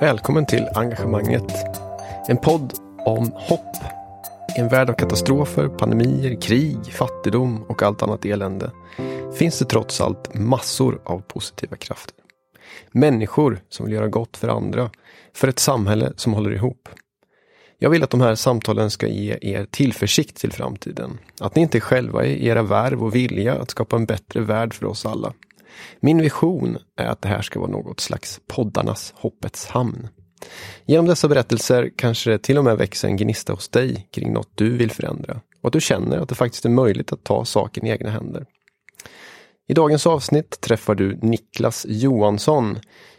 Välkommen till Engagemanget. En podd om hopp. I en värld av katastrofer, pandemier, krig, fattigdom och allt annat elände finns det trots allt massor av positiva krafter. Människor som vill göra gott för andra, för ett samhälle som håller ihop. Jag vill att de här samtalen ska ge er tillförsikt till framtiden. Att ni inte är själva i era värv och vilja att skapa en bättre värld för oss alla. Min vision är att det här ska vara något slags poddarnas hoppets hamn. Genom dessa berättelser kanske det till och med växer en gnista hos dig kring något du vill förändra och att du känner att det faktiskt är möjligt att ta saken i egna händer. I dagens avsnitt träffar du Niklas Johansson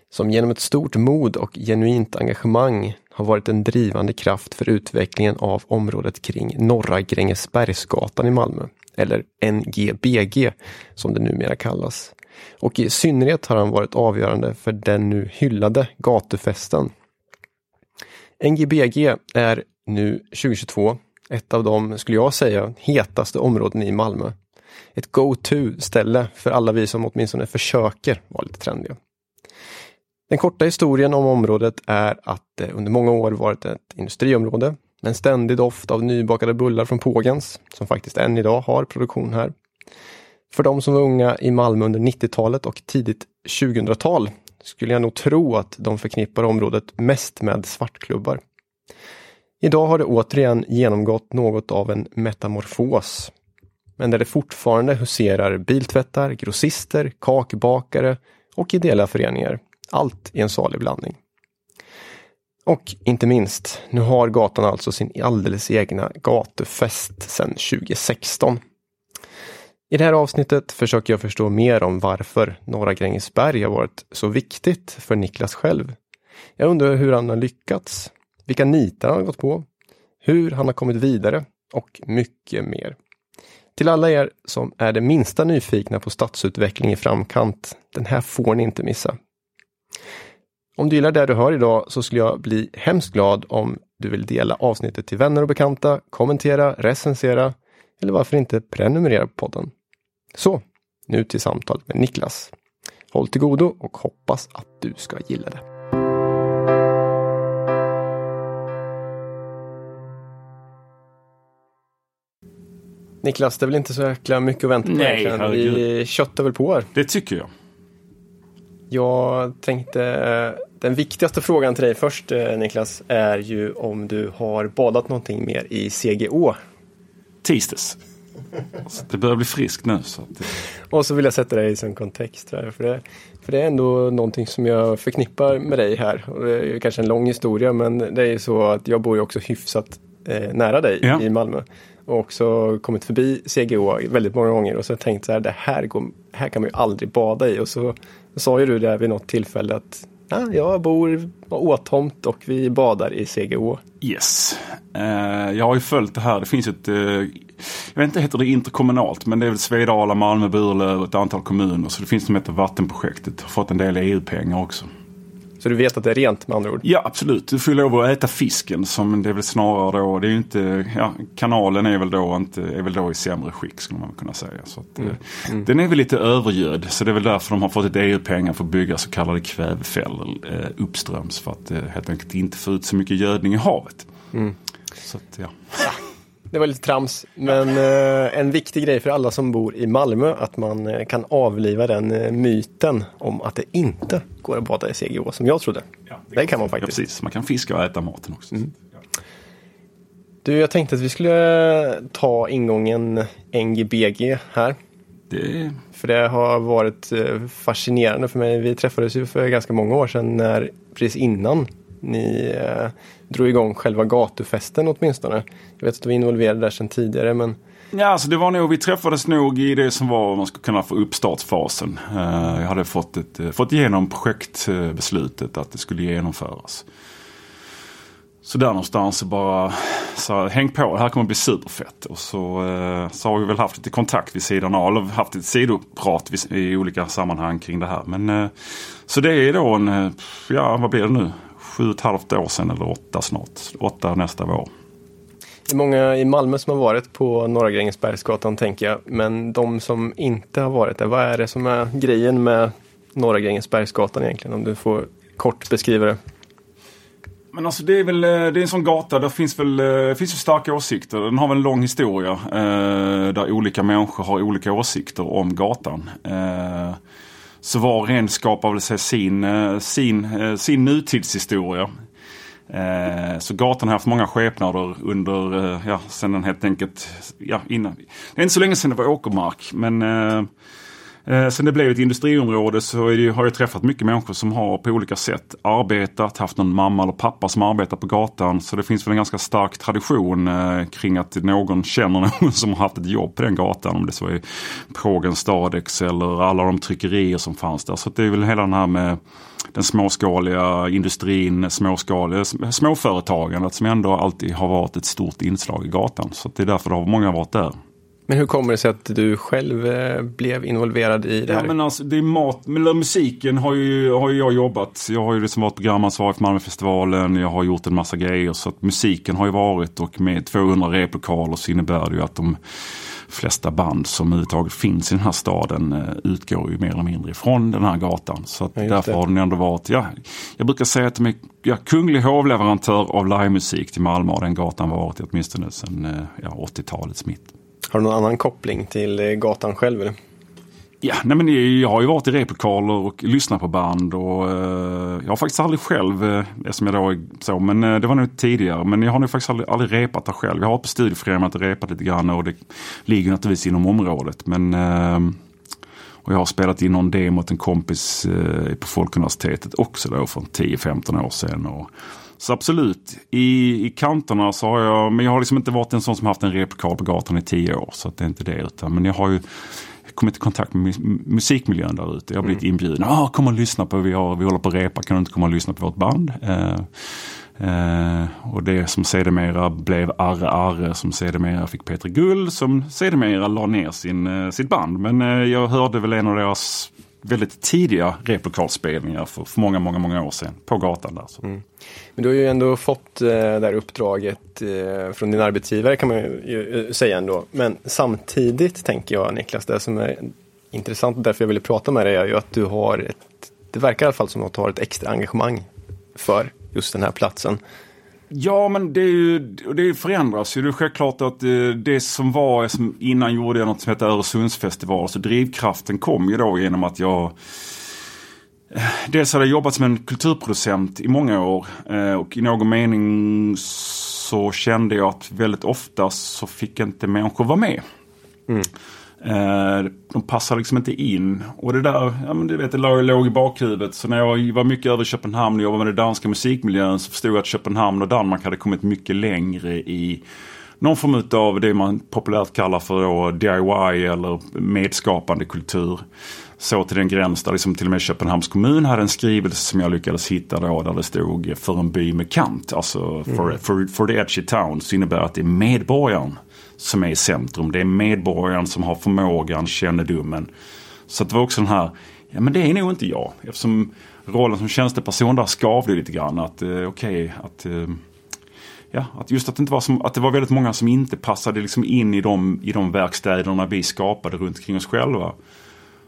som genom ett stort mod och genuint engagemang har varit en drivande kraft för utvecklingen av området kring Norra Grängesbergsgatan i Malmö, eller NGBG som det numera kallas. Och i synnerhet har han varit avgörande för den nu hyllade gatufesten. NGBG är nu 2022 ett av de, skulle jag säga, hetaste områden i Malmö. Ett go-to-ställe för alla vi som åtminstone försöker vara lite trendiga. Den korta historien om området är att det under många år varit ett industriområde med en ständig doft av nybakade bullar från Pågens, som faktiskt än idag har produktion här. För de som var unga i Malmö under 90-talet och tidigt 2000-tal skulle jag nog tro att de förknippar området mest med svartklubbar. Idag har det återigen genomgått något av en metamorfos. Men där det fortfarande huserar biltvättar, grossister, kakbakare och ideella föreningar. Allt i en salig blandning. Och inte minst, nu har gatan alltså sin alldeles egna gatufest sedan 2016. I det här avsnittet försöker jag förstå mer om varför Norra Grängesberg har varit så viktigt för Niklas själv. Jag undrar hur han har lyckats, vilka nitar han har gått på, hur han har kommit vidare och mycket mer. Till alla er som är det minsta nyfikna på stadsutveckling i framkant, den här får ni inte missa. Om du gillar det du hör idag så skulle jag bli hemskt glad om du vill dela avsnittet till vänner och bekanta, kommentera, recensera eller varför inte prenumerera på podden. Så, nu till samtalet med Niklas. Håll till godo och hoppas att du ska gilla det. Niklas, det är väl inte så jäkla mycket att vänta på Nej, egentligen. Vi köttar väl på här. Det tycker jag. Jag tänkte, den viktigaste frågan till dig först eh, Niklas, är ju om du har badat någonting mer i CGO. Tisdags. Så det börjar bli friskt nu. Så det... Och så vill jag sätta dig i som kontext. Här, för, det, för det är ändå någonting som jag förknippar med dig här. Och det är kanske en lång historia men det är ju så att jag bor ju också hyfsat eh, nära dig Ja. i Malmö. Och också kommit förbi CGO väldigt många gånger och så har jag tänkt så här, det här, går, här kan man ju aldrig bada i. Och så sa ju du där vid något tillfälle att ja, jag bor åtomt och vi badar i CGO. Yes. Eh, jag har ju följt det här. Det finns ett, eh, jag vet inte, heter det interkommunalt? Men det är väl Svedala, Malmö, Burlöv och ett antal kommuner. Så det finns som heter Vattenprojektet. Har fått en del EU-pengar också. Så du vet att det är rent med andra ord. Ja, absolut. Du får lov att äta fisken som det är väl snarare då. Det är inte, ja, kanalen är väl då inte, är väl då i sämre skick skulle man kunna säga. Så att, eh, Den är väl lite övergödd. Så det är väl därför de har fått ett EU-pengar för att bygga så kallade kvävefällor eh, uppströms. För att eh, helt enkelt inte få ut så mycket gödning i havet. Så att, ja. Det var lite trams, men eh, en viktig grej för alla som bor i Malmö att man eh, kan avliva den eh, myten om att det inte går att bada i CGO som jag trodde. det, kan man Ja, faktiskt. precis. Man kan fiska och äta maten också. Du, jag tänkte att vi skulle ta ingången NGBG här. Det, För det har varit eh, fascinerande för mig. Vi träffades ju för ganska många år sedan när, precis innan ni eh, drog igång själva gatufesten åtminstone. Jag vet att du var involverad där sedan tidigare men Ja, alltså det var nog, vi träffades nog i det som var, man skulle kunna få uppstartsfasen. Eh, jag hade fått, ett, eh, fått igenom projektbeslutet att det skulle genomföras. Så där någonstans så bara, så häng på, det här kommer bli superfett. Och så, eh, så har vi väl haft lite kontakt vid sidan av, eller haft ett sidoprat i olika sammanhang kring det här. Men, så det är då en, ja vad blir det nu? Sju och ett halvt år sedan eller åtta snart. Åtta nästa vår. Det är många i Malmö som har varit på Norra Grängesbergsgatan tänker jag. Men de som inte har varit där, vad är det som är grejen med Norra Grängesbergsgatan egentligen? Om du får kort beskriva det. men alltså det är väl det är en sån gata, där finns väl det finns ju starka åsikter. Den har väl en lång historia eh, där olika människor har olika åsikter om gatan. Eh, så var och en skapar väl sig sin, eh, sin, eh, sin nutidshistoria. Eh, så gatan har haft många skepnader under, eh, ja, sen den helt enkelt, ja, innan. Det är inte så länge sedan det var åkermark, men eh, Eh, sen det blev ett industriområde så det, har jag träffat mycket människor som har på olika sätt arbetat, haft någon mamma eller pappa som arbetar på gatan. Så det finns väl en ganska stark tradition eh, kring att någon känner någon som har haft ett jobb på den gatan. Om det så är Pågen Stadex eller alla de tryckerier som fanns där. Så det är väl hela den här med den småskaliga industrin, småskaliga, småföretagandet som ändå alltid har varit ett stort inslag i gatan. Så det är därför det har många varit där. Men hur kommer det sig att du själv eh, blev involverad i det här? Ja, men alltså, det är mat, musiken har ju, har ju jag jobbat. Jag har ju liksom varit programansvarig för Malmöfestivalen. Jag har gjort en massa grejer. Så att musiken har ju varit och med 200 replokaler så innebär det ju att de flesta band som överhuvudtaget finns i den här staden eh, utgår ju mer eller mindre ifrån den här gatan. Så att ja, därför har den ändå varit, ja, jag brukar säga att de är ja, kunglig hovleverantör av livemusik till Malmö och den gatan varit åtminstone sedan eh, ja, 80-talets mitt. Har du någon annan koppling till eh, gatan själv? Eller? Ja, nej men jag har ju varit i replokaler och lyssnat på band och uh, jag har faktiskt aldrig själv, eh, uh, eftersom jag då är så, men uh, det var nog tidigare, men jag har nog faktiskt aldrig, aldrig repat där själv. Jag har varit på studieföreningen repat lite grann och det ligger naturligtvis inom området. Men uh, och jag har spelat in någon demo åt en kompis på Folkuniversitetet också då för 10-15 år sedan. Och, så absolut, i, i kanterna så har jag, men jag har liksom inte varit en sån som haft en replokal på gatan i tio år. Så det är inte det. Utan, men jag har ju kommit i kontakt med musikmiljön där ute. Jag har blivit mm. inbjuden. Ah, kom och lyssna på, vi, har, vi håller på att repa, kan du inte komma och lyssna på vårt band? Eh, eh, och det som sedermera blev Arre Arre som sedermera fick Peter Gull som sedermera la ner sin, eh, sitt band. Men eh, jag hörde väl en av deras väldigt tidiga replokalspelningar för, för många, många, många år sedan på gatan där. Mm. Men du har ju ändå fått eh, det här uppdraget eh, från din arbetsgivare kan man ju eh, säga ändå. Men samtidigt tänker jag Niklas, det som är intressant och därför jag ville prata med dig är ju att du har ett, det verkar i alla fall som att du har ett extra engagemang för just den här platsen. Ja, men det, är ju, det förändras ju. Det är självklart att eh, det, som var, som innan gjorde jag något som heter Öresundsfestival. Så drivkraften kom ju då genom att jag eh, Dels hade jag jobbat som en kulturproducent i många år eh, och i någon mening så kände jag att väldigt ofta så fick inte människor vara med. Mm. Eh, de passar liksom inte in. Och det där, ja men du vet, det låg i bakhuvudet. Så när jag var mycket över Köpenhamn och jobbade med den danska musikmiljön så förstod jag att Köpenhamn och Danmark hade kommit mycket längre i någon form av det man populärt kallar för DIY eller medskapande kultur. Så till den gräns där liksom till och med Köpenhamns kommun hade en skrivelse som jag lyckades hitta då där det stod för en by med kant. Alltså for, mm. for, for the edgy town så innebär att det är medborgaren som är i centrum. Det är medborgaren som har förmågan, kännedomen. Så det var också den här, ja men det är nog inte jag. Eftersom rollen som tjänsteperson där skavde lite grann. Att eh, okej, okay, att eh, Ja, att just att det, inte var som, att det var väldigt många som inte passade liksom in i de, i de verkstäderna vi skapade runt omkring oss själva.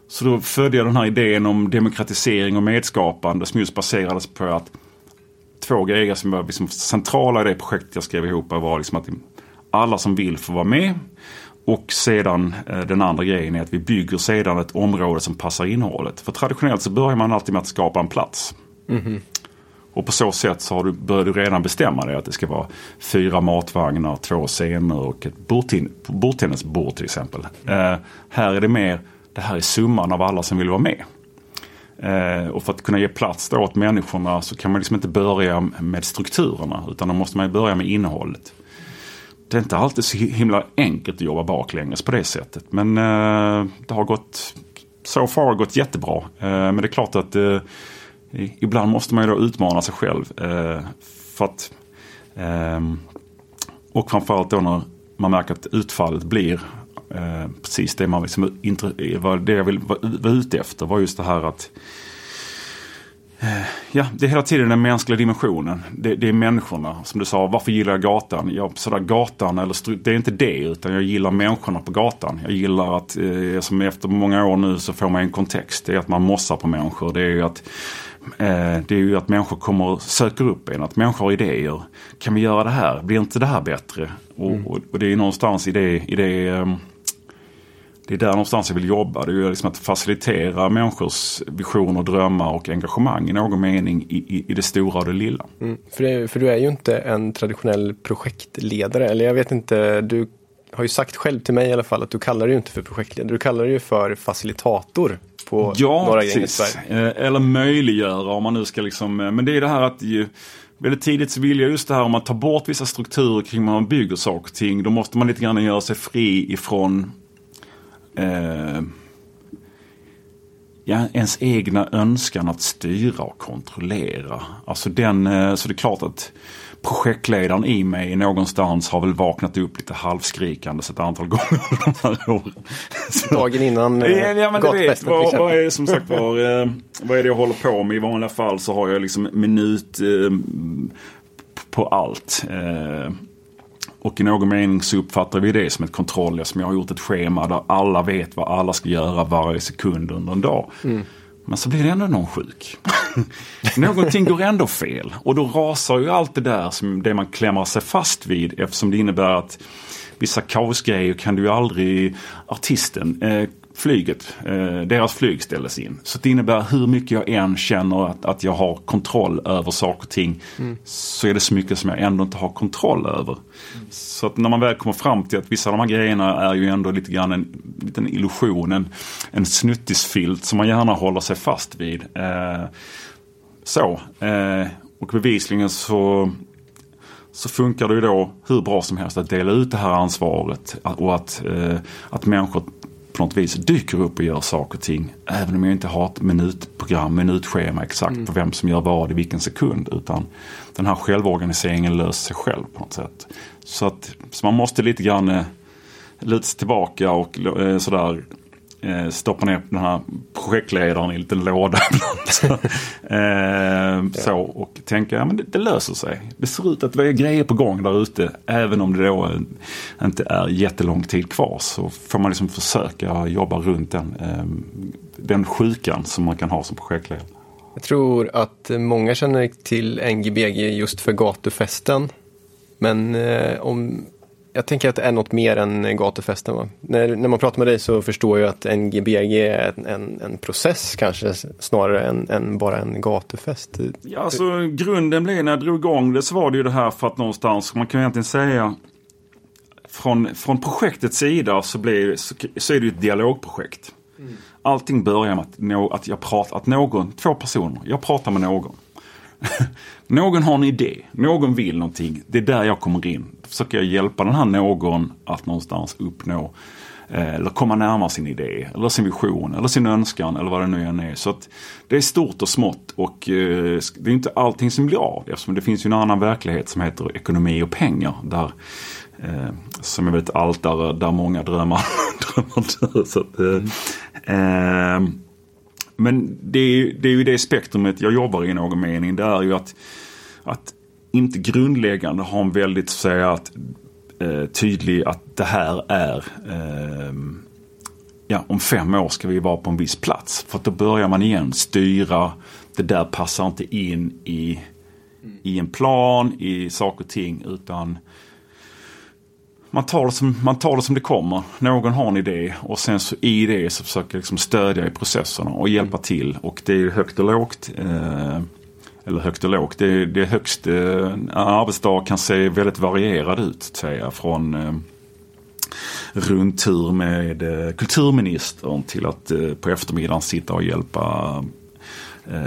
Så då födde jag den här idén om demokratisering och medskapande som just baserades på att två grejer som var liksom centrala i det projektet jag skrev ihop var liksom att alla som vill får vara med. Och sedan eh, den andra grejen är att vi bygger sedan ett område som passar innehållet. För traditionellt så börjar man alltid med att skapa en plats. Mm -hmm. Och på så sätt så har du, börjar du redan bestämma dig att det ska vara fyra matvagnar, två scener och ett bordtennisbord till exempel. Eh, här är det mer, det här är summan av alla som vill vara med. Eh, och för att kunna ge plats då åt människorna så kan man liksom inte börja med strukturerna utan då måste man börja med innehållet det är inte alltid så himla enkelt att jobba baklänges på det sättet. Men eh, det har gått, så far har gått jättebra. Eh, men det är klart att eh, ibland måste man ju då utmana sig själv. Eh, för att, ehm, och framförallt då när man märker att utfallet blir eh, precis det man liksom, det jag vill vara ute efter var just det här att Eh, ja, det är hela tiden den mänskliga dimensionen. Det, det, är människorna. Som du sa, varför gillar jag gatan? Ja, sådär gatan, eller det är inte det. Utan jag gillar människorna på gatan. Jag gillar att, eh, som efter många år nu så får man en kontext. Det är att man mossar på människor. Det är att Eh, det är ju att människor kommer söker upp en, att människor har idéer. Kan vi göra det här? Blir inte det här bättre? Och, mm. och, och det är någonstans i det, i det um, det är där någonstans jag vill jobba. Det är liksom att facilitera människors visioner, drömmar och engagemang i någon mening i, i, i det stora och det lilla. Mm. För, det, för du är ju inte en traditionell projektledare. Eller jag vet inte, du har ju sagt själv till mig i alla fall att du kallar dig inte för projektledare. Du kallar dig ju för facilitator på ja, några gäng eh, Eller möjliggöra om man nu ska liksom, eh, men det är det här att ju, Väldigt tidigt så vill jag just det här om man tar bort vissa strukturer kring hur man bygger saker och ting. Då måste man lite grann göra sig fri ifrån eh, ja, ens egna önskan att styra och kontrollera. Alltså den, eh, så det är klart att projektledaren i mig någonstans har väl vaknat upp lite halvskrikande ett antal gånger de här åren. Dagen innan eh, ja, men vet, vad, vad är som sagt var, eh, vad är det jag håller på med? I vanliga fall så har jag liksom minut eh, på allt. Och i någon mening så uppfattar vi det som ett kontroll som jag har gjort ett schema där alla vet vad alla ska göra varje sekund under en dag. Mm. Men så blir det ändå någon sjuk. Någonting går ändå fel. Och då rasar ju allt det där som det man klämmer sig fast vid eftersom det innebär att vissa kaosgrejer kan du ju aldrig, artisten, eh, flyget, eh, deras flyg ställdes in. Så det innebär hur mycket jag än känner att, att jag har kontroll över saker och ting mm. så är det så mycket som jag ändå inte har kontroll över. Mm. Så att när man väl kommer fram till att vissa av de här grejerna är ju ändå lite grann en liten illusion, en, en snuttisfilt som man gärna håller sig fast vid. Eh, så, eh, och bevisligen så så funkar det ju då hur bra som helst att dela ut det här ansvaret och att, eh, att människor på något vis dyker upp och gör saker och ting. Även om jag inte har ett minutprogram, minutschema exakt mm. på vem som gör vad i vilken sekund. Utan den här självorganiseringen löser sig själv på något sätt. Så, att, så man måste lite grann eh, luta sig tillbaka och eh, sådär eh, stoppa ner den här projektledaren i en liten låda så, eh, så och tänka ja, men det, det, löser sig. Det ser ut att vi har grejer på gång där ute. Även om det då inte är jättelång tid kvar så får man liksom försöka jobba runt den, eh, den sjukan som man kan ha som projektledare. Jag tror att många känner till NGBG just för gatufesten. Men eh, om jag tänker att det är något mer än gatufesten. Va? När, när man pratar med dig så förstår jag att NGBG är en, en, en process kanske snarare än, än, bara en gatufest. Ja, alltså grunden blev när jag drog igång det så var det ju det här för att någonstans, man kan egentligen säga från, från projektets sida så, blir, så, så är det ju ett dialogprojekt. Mm. Allting börjar med att, att, jag pratar, att någon, två personer, jag pratar med någon. någon har en idé, någon vill någonting. Det är där jag kommer in. Då försöker jag hjälpa den här någon att någonstans uppnå eh, eller komma närmare sin idé, eller sin vision, eller sin önskan eller vad det nu än är. Så att det är stort och smått och eh, det är inte allting som blir av eftersom det finns ju en annan verklighet som heter ekonomi och pengar. Där, eh, som är väldigt allt där, många drömmar, drömmar dör. Så att, eh, eh men det är, det är ju det spektrumet jag jobbar i någon mening. Det är ju att, att inte grundläggande ha en väldigt så att säga, att, eh, tydlig att det här är eh, ja, om fem år ska vi vara på en viss plats. För då börjar man igen styra. Det där passar inte in i, i en plan, i saker och ting. Utan man tar, det som, man tar det som det kommer. Någon har en idé och sen så i det så försöker jag liksom stödja i processerna och hjälpa mm. till. Och det är högt och lågt. Eh, eller högt och lågt. Det, det är högst, eh, en arbetsdag kan se väldigt varierad ut. Säga, från eh, rundtur med eh, kulturministern till att eh, på eftermiddagen sitta och hjälpa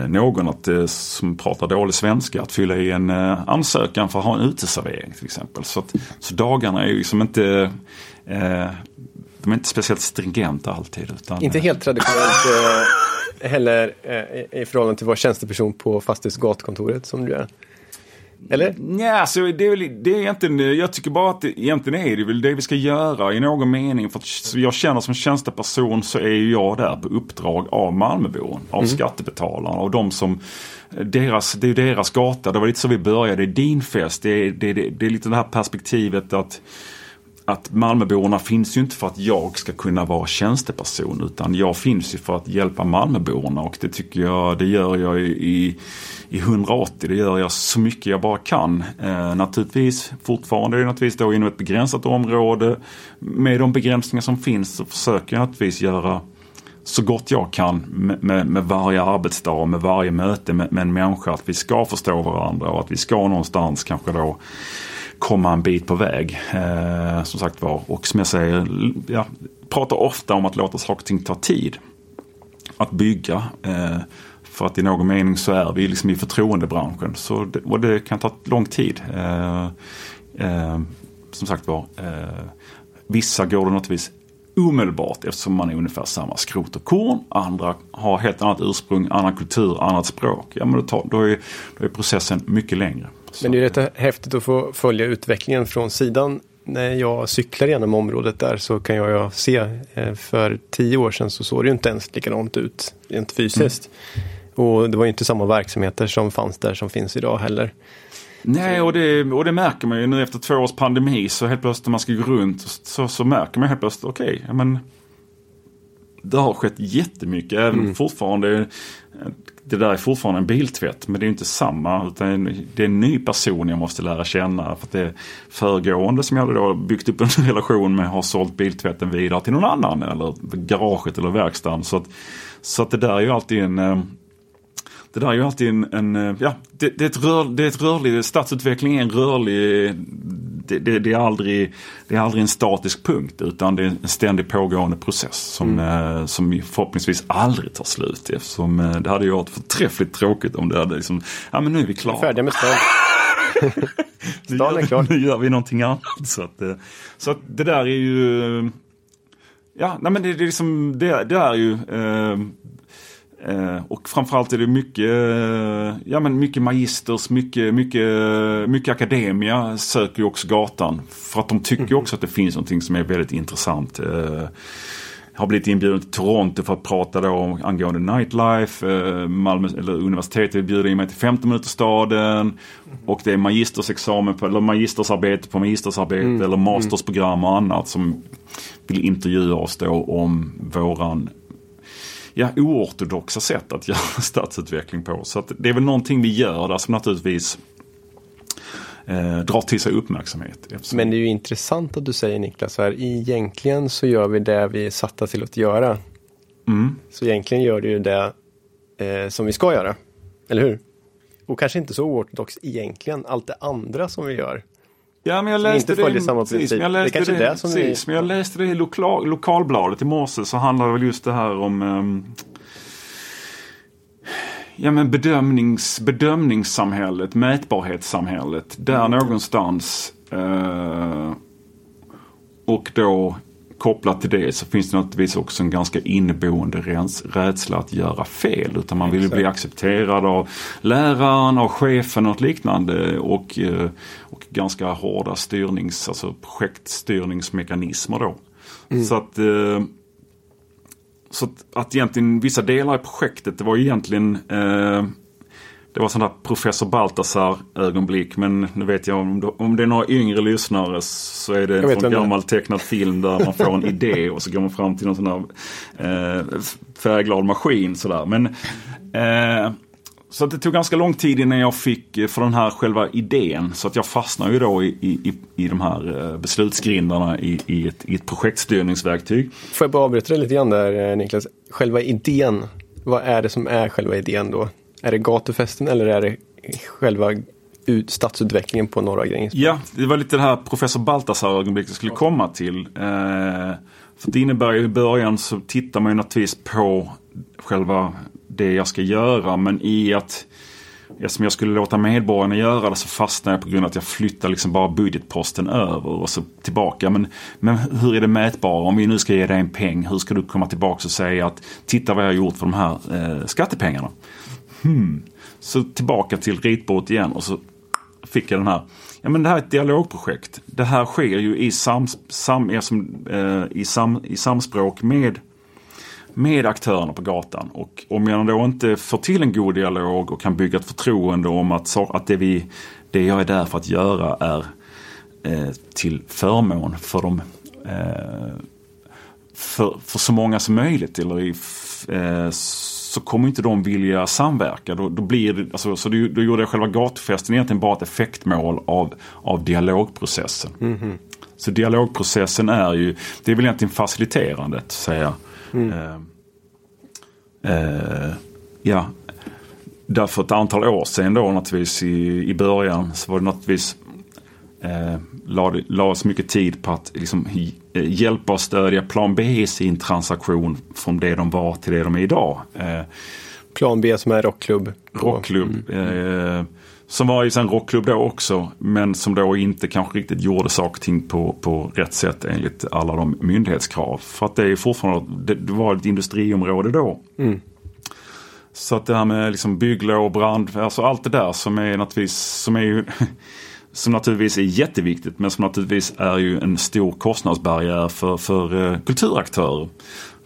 någon att, eh, som pratar dålig svenska att fylla i en eh, ansökan för att ha en uteservering till exempel. Så, att, så dagarna är ju liksom inte eh, de är inte speciellt stringenta alltid. Utan, inte helt traditionellt eh, heller eh, i förhållande till vår tjänsteperson på fastighetsgatkontoret som du är. Eller? Nej, alltså, det är väl, det är egentligen, jag tycker bara att det, egentligen är det väl det vi ska göra i någon mening. För att jag känner som tjänsteperson så är jag där på uppdrag av Malmöbor, av mm. skattebetalarna och de som deras, det är deras gata, det var lite så vi började, det är din fest, det är, det, det, det är lite det här perspektivet att att Malmöborna finns ju inte för att jag ska kunna vara tjänsteperson utan jag finns ju för att hjälpa Malmöborna och det tycker jag, det gör jag i, i 180. Det gör jag så mycket jag bara kan. Eh, naturligtvis fortfarande är det naturligtvis då inom ett begränsat område. Med de begränsningar som finns så försöker jag naturligtvis göra så gott jag kan med, med, med varje arbetsdag, med varje möte med, med en människa. Att vi ska förstå varandra och att vi ska någonstans kanske då komma en bit på väg. Eh, som sagt var. Och som jag säger, jag pratar ofta om att låta saker och ting ta tid. Att bygga. Eh, för att i någon mening så är vi liksom i förtroendebranschen. Så det, och det kan ta lång tid. Eh, eh som sagt var, eh, vissa går det naturligtvis omedelbart eftersom man är ungefär samma skrot och korn. Andra har helt annat ursprung, annan kultur, annat språk. Ja, men då, tar, då, är, då är processen mycket längre. Men det är rätt häftigt att få följa utvecklingen från sidan. När jag cyklar genom området där så kan jag se, eh, för tio år sedan så såg det inte ens likadant ut rent fysiskt. Mm. Och det var inte samma verksamheter som fanns där som finns idag heller. Nej, och det, och det märker man ju nu efter två års pandemi så helt plötsligt när man ska gå runt så, så märker man helt plötsligt, okej, okay, men det har skett jättemycket. Även mm. fortfarande det där är fortfarande en biltvätt men det är inte samma. Utan det är en ny person jag måste lära känna. För att det föregående som jag hade då byggt upp en relation med har sålt biltvätten vidare till någon annan. Eller garaget eller verkstaden. Så att, så att det där är ju alltid en eh, det där är ju alltid en, en ja, det, det, är ett rör, det är ett rörligt, stadsutveckling är en rörlig, det, det, det, är aldrig, det är aldrig en statisk punkt utan det är en ständigt pågående process som, mm. eh, som förhoppningsvis aldrig tar slut. Eftersom eh, det hade ju varit förträffligt tråkigt om det hade liksom, ja men nu är vi klara. Färdiga med stan. stan är klar. Nu gör vi någonting annat. Så att, eh, så att det där är ju, ja nej men det, det, är, liksom, det, det är ju eh, Eh, och framförallt är det mycket, eh, ja, men mycket magisters, mycket, mycket, mycket akademia söker ju också gatan. För att de tycker mm. också att det finns någonting som är väldigt intressant. Eh, har blivit inbjuden till Toronto för att prata då angående nightlife. Eh, Malmö, eller universitetet bjuder in mig till 15 minuter staden. Och det är magistersexamen på, eller magistersarbete på magistersarbete mm. eller mastersprogram och annat som vill intervjua oss då om våran ja, oortodoxa sätt att göra stadsutveckling på. Så det är väl någonting vi gör där som naturligtvis eh, drar till sig uppmärksamhet. Eftersom... Men det är ju intressant att du säger Niklas, här, egentligen så gör vi det vi är satta till att göra. Mm. Så egentligen gör du ju det eh, som vi ska göra, eller hur? Och kanske inte så oortodox egentligen, allt det andra som vi gör. Ja, men jag läste det, samma precis, men jag läste det, det, det som precis, men jag läste det i lokal, lokalbladet i morse så handlar det väl just det här om um, Ja men bedömnings, bedömningssamhället, mätbarhetssamhället. Där någonstans uh, och då kopplat till det så finns det naturligtvis också en ganska inneboende rädsla att göra fel. Utan man vill Exakt. bli accepterad av läraren, av chefen och liknande. Och, eh, och ganska hårda styrnings, alltså projektstyrningsmekanismer då. Mm. Så att eh, så att, att egentligen vissa delar i projektet det var egentligen eh, det var sådana professor Baltasar ögonblick. Men nu vet jag om, om det är några yngre lyssnare så är det en sån gammal tecknad film där man får en idé och så går man fram till någon sån här eh, färgglad maskin sådär. Men eh, så att det tog ganska lång tid innan jag fick eh, för den här själva idén. Så att jag fastnade ju då i, i, i de här eh, beslutsgrindarna i, i, ett, i ett projektstyrningsverktyg. Får jag bara avbryta dig lite grann där eh, Niklas. Själva idén, vad är det som är själva idén då? Är det gatufesten eller är det själva ut, stadsutvecklingen på Norra Grängesberg? Ja, det var lite det här professor Baltasar ögonblick jag skulle komma till. Eh, för det innebär ju i början så tittar man ju naturligtvis på själva det jag ska göra. Men i att Eftersom jag skulle låta medborgarna göra det så fastnade jag på grund av att jag flyttar liksom bara budgetposten över och så tillbaka. Men, men hur är det mätbara? Om vi nu ska ge dig en peng, hur ska du komma tillbaka och säga att titta vad jag har gjort för de här eh, skattepengarna? Hmm. Så tillbaka till ritbordet igen och så fick jag den här. Ja men det här är ett dialogprojekt. Det här sker ju i, sam, sam, eh, i, sam, i samspråk med, med aktörerna på gatan. Och om jag då inte får till en god dialog och kan bygga ett förtroende om att, att det, vi, det jag är där för att göra är eh, till förmån för de eh, för, för så många som möjligt. Eller i, eh, så kommer inte de vilja samverka. Då, då blir det, alltså, så då, då gjorde jag själva gatufesten egentligen bara ett effektmål av, av dialogprocessen. Mm -hmm. Så dialogprocessen är ju, det är väl egentligen faciliterandet, säger jag. Mm. Eh, eh, ja, därför ett antal år sedan då naturligtvis i, i början så var det naturligtvis eh, lade, lades mycket tid på att liksom, eh, hjälpa och stödja Plan B i sin transaktion från det de var till det de är idag. Eh, Plan B som är rockklubb. Rockklubb. Mm. Eh, som var ju en rockklubb då också. Men som då inte kanske riktigt gjorde saker och ting på, på rätt sätt enligt alla de myndighetskrav. För att det är fortfarande, det, det var ett industriområde då. Mm. Så att det här med liksom bygglov, brand, alltså allt det där som är naturligtvis, som är ju som naturligtvis är jätteviktigt men som naturligtvis är ju en stor kostnadsbarriär för, för eh, kulturaktörer.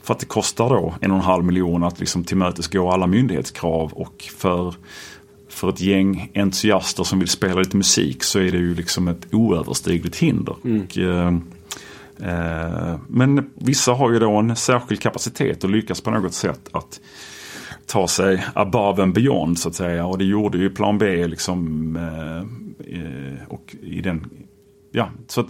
För att det kostar då en och en halv miljon att liksom tillmötesgå alla myndighetskrav och för, för ett gäng entusiaster som vill spela lite musik så är det ju liksom ett oöverstigligt hinder. Mm. Och, eh, eh, men vissa har ju då en särskild kapacitet och lyckas på något sätt att ta sig above and beyond så att säga. Och det gjorde ju plan B liksom. Eh, eh, och i den, ja, så att,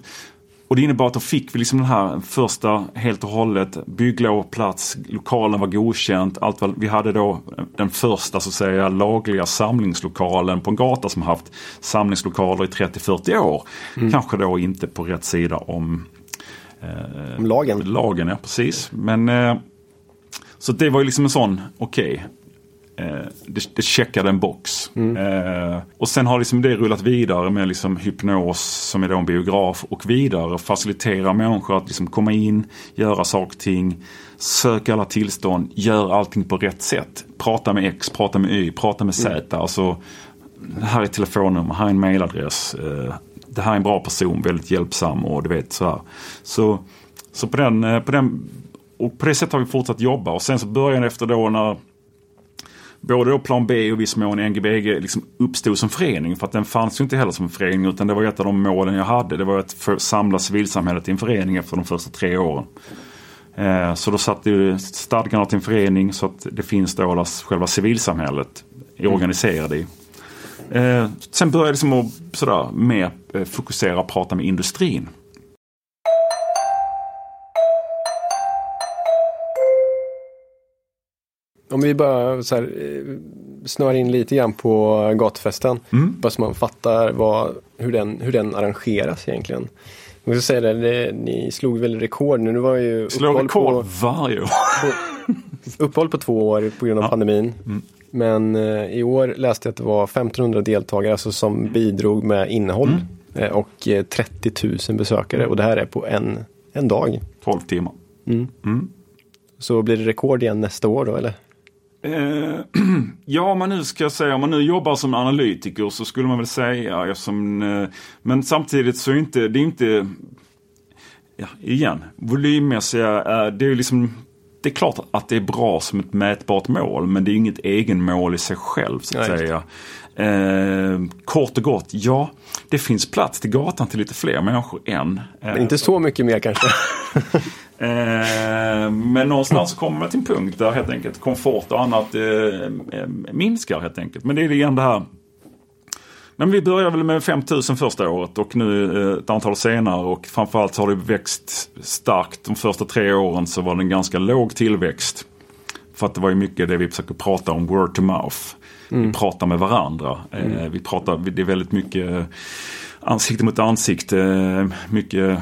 och det innebar att då fick vi liksom den här första helt och hållet bygglov plats, lokalen var godkänt. Allt var, vi hade då den första så att säga lagliga samlingslokalen på en gata som haft samlingslokaler i 30-40 år. Mm. Kanske då inte på rätt sida om, eh, om lagen. Lagen, ja precis. Men eh, så det var ju liksom en sån, okej. Okay, Eh, det, det checkade en box. Mm. Eh, och sen har liksom det rullat vidare med liksom hypnos som är då en biograf och vidare facilitera människor att liksom komma in, göra saker och ting, söka alla tillstånd, gör allting på rätt sätt. Prata med X, prata med Y, prata med Z. Mm. Alltså, här är telefonnummer, här är en mailadress. Eh, det här är en bra person, väldigt hjälpsam och du vet så här. Så, så på, den, eh, på den och på det sättet har vi fortsatt jobba och sen så började efter då när både då Plan B och viss mån NGBG liksom uppstod som förening. För att den fanns ju inte heller som en förening utan det var ett av de målen jag hade. Det var att för, samla civilsamhället i en förening efter de första tre åren. Eh, så då satte stadgarna till en förening så att det finns då där själva civilsamhället är organiserade i. Eh, sen började jag liksom att sådär, mer eh, fokusera och prata med industrin. Om vi bara så här, snör in lite grann på gatufesten. Mm. Bara så man fattar vad, hur, den, hur den arrangeras egentligen. Jag måste säga det, det, ni slog väl rekord nu. Det var ju Slår rekord på, varje år. På, uppehåll på två år på grund av ja. pandemin. Mm. Men eh, i år läste jag att det var 1500 deltagare alltså, som bidrog med innehåll. Mm. Eh, och eh, 30 000 besökare och det här är på en, en dag. 12 timmar. Mm. Mm. Så blir det rekord igen nästa år då eller? Eh, ja, om man nu ska säga, om man nu jobbar som analytiker så skulle man väl säga, eftersom, eh, men samtidigt så är inte, det är inte, ja, igen, volymmässiga, eh, det är liksom, det är klart att det är bra som ett mätbart mål, men det är inget egenmål i sig själv så att Nej. säga. Eh, kort och gott, ja, det finns plats till gatan till lite fler människor än. Men inte så mycket mer kanske? Eh, men någonstans kommer man till en punkt där helt enkelt komfort och annat eh, minskar helt enkelt. Men det är igen det här. Men vi började väl med 5000 första året och nu eh, ett antal senare och framförallt så har det växt starkt. De första tre åren så var det en ganska låg tillväxt. För att det var ju mycket det vi försöker prata om, word to mouth. Mm. Vi pratar med varandra. Mm. Vi pratar, det är väldigt mycket ansikte mot ansikte. Eh, mycket,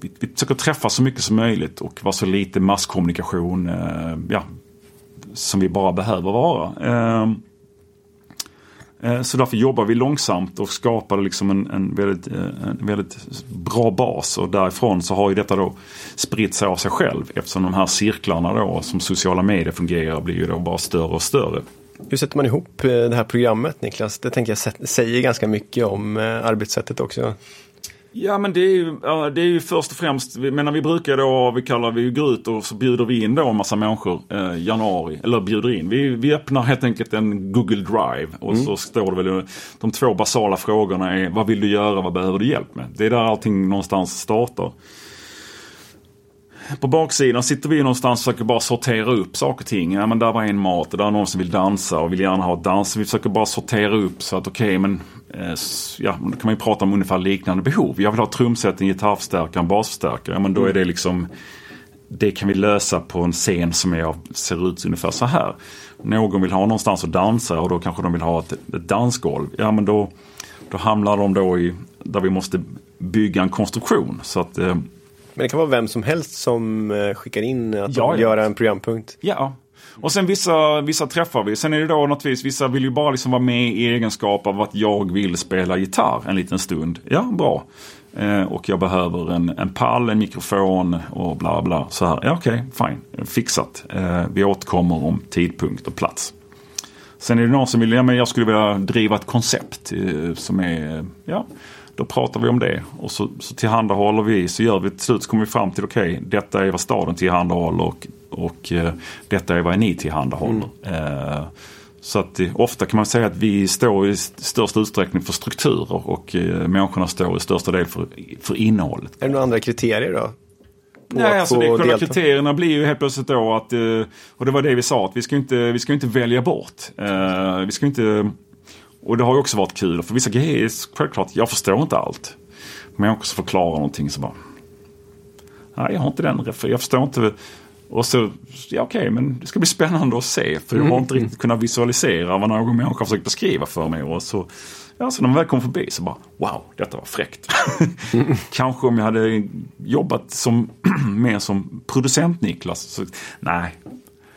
vi, vi försöker träffa så mycket som möjligt och vara så lite masskommunikation eh, ja, som vi bara behöver vara. Ehm, eh, så därför jobbar vi långsamt och skapar liksom en, en, väldigt, en väldigt bra bas. Och därifrån så har ju detta då spritt sig av sig själv. Eftersom de här cirklarna då som sociala medier fungerar blir ju då bara större och större. Hur sätter man ihop det här programmet Niklas? Det tänker jag säger ganska mycket om arbetssättet också. Ja men det är ju, det är ju först och främst, men vi brukar då, vi kallar, vi går ut och så bjuder vi in då en massa människor eh, januari, eller bjuder in. Vi, vi öppnar helt enkelt en Google Drive och mm. så står det väl, de två basala frågorna är vad vill du göra, vad behöver du hjälp med? Det är där allting någonstans startar. På baksidan sitter vi någonstans och försöker bara sortera upp saker och ting. Ja men där var en mat och där är någon som vill dansa och vill gärna ha dans. Vi försöker bara sortera upp så att okej okay, men eh, ja, då kan man ju prata om ungefär liknande behov. Jag vill ha trumset, en gitarrförstärkare, en basförstärkare. Ja, men då är det liksom det kan vi lösa på en scen som är ser ut ungefär så här. Någon vill ha någonstans att dansa och då kanske de vill ha ett, ett dansgolv. Ja men då, då hamnar de då i där vi måste bygga en konstruktion. Så att, eh, men det kan vara vem som helst som eh, skickar in att ja, de vill ja. göra en programpunkt? Ja, och sen vissa, vissa träffar vi. Sen är det då naturligtvis, vissa vill ju bara liksom vara med i egenskap av att jag vill spela gitarr en liten stund. Ja, bra. Eh, och jag behöver en, en pall, en mikrofon och bla bla. Så här, ja okej, okay, fine, fixat. Eh, vi återkommer om tidpunkt och plats. Sen är det någon som vill, ja men jag skulle vilja driva ett koncept eh, som är, ja då pratar vi om det och så, så tillhandahåller vi, så gör vi till slut så kommer vi fram till okej, okay, detta är vad staden tillhandahåller och, och eh, detta är vad ni tillhandahåller. Mm. Eh, så att eh, ofta kan man säga att vi står i största utsträckning för strukturer och eh, människorna står i största del för, för innehållet. Är det några andra kriterier då? Nej, alltså det, själva kriterierna blir ju helt plötsligt då att, eh, och det var det vi sa, att vi ska inte, vi ska inte välja bort. Eh, vi ska inte och det har ju också varit kul. För vissa grejer, självklart, jag förstår inte allt. Men jag också förklarar någonting så bara. Nej, jag har inte den Jag förstår inte. Och så, ja okej, okay, men det ska bli spännande att se. För jag har inte riktigt kunnat visualisera vad någon människa har försökt beskriva för mig. Och så, ja, så när man väl kom förbi så bara, wow, detta var fräckt. Kanske om jag hade jobbat som, mer som producent Niklas. Så, nej.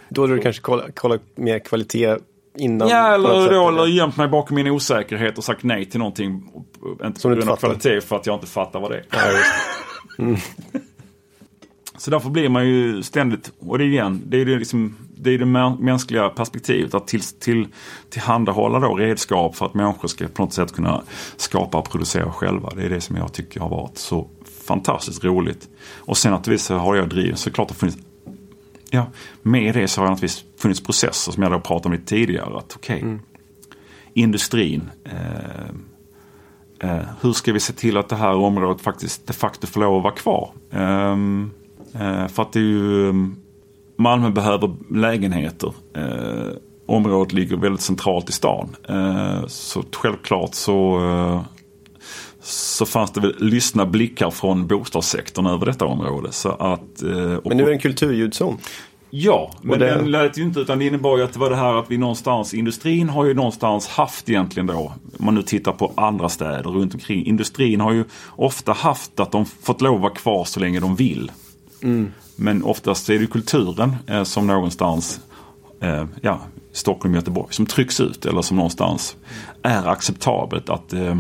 Då hade du kanske kollat kolla mer kvalitet innan. Ja, eller då eller gömt mig bakom min osäkerhet och sagt nej till någonting. Inte på grund av kvalitet för att jag inte fattar vad det är. Ja, mm. Så därför blir man ju ständigt, och det är igen, det är det, liksom, det, är det mänskliga perspektivet. Att till, till, tillhandahålla då redskap för att människor ska på något sätt kunna skapa och producera själva. Det är det som jag tycker har varit så fantastiskt roligt. Och sen naturligtvis har jag drivit, såklart det har funnits ja, med det så har det naturligtvis funnits processer som jag då pratade om lite tidigare. Att okay, mm. industrin. Eh, eh, hur ska vi se till att det här området faktiskt de facto får lov att vara kvar? Ehm, eh, för att det är ju Malmö behöver lägenheter. Eh, området ligger väldigt centralt i stan. Eh, så självklart så så fanns det väl lyssna blickar från bostadssektorn över detta område. Så att, eh, men nu är det en kulturljudzon. Ja, men det... den lät ju inte utan det innebar ju att det var det här att vi någonstans, industrin har ju någonstans haft egentligen då, om man nu tittar på andra städer runt omkring. Industrin har ju ofta haft att de fått lov att vara kvar så länge de vill. Mm. Men oftast är det kulturen eh, som någonstans, eh, ja, Stockholm, Göteborg, som trycks ut eller som någonstans är acceptabelt att eh,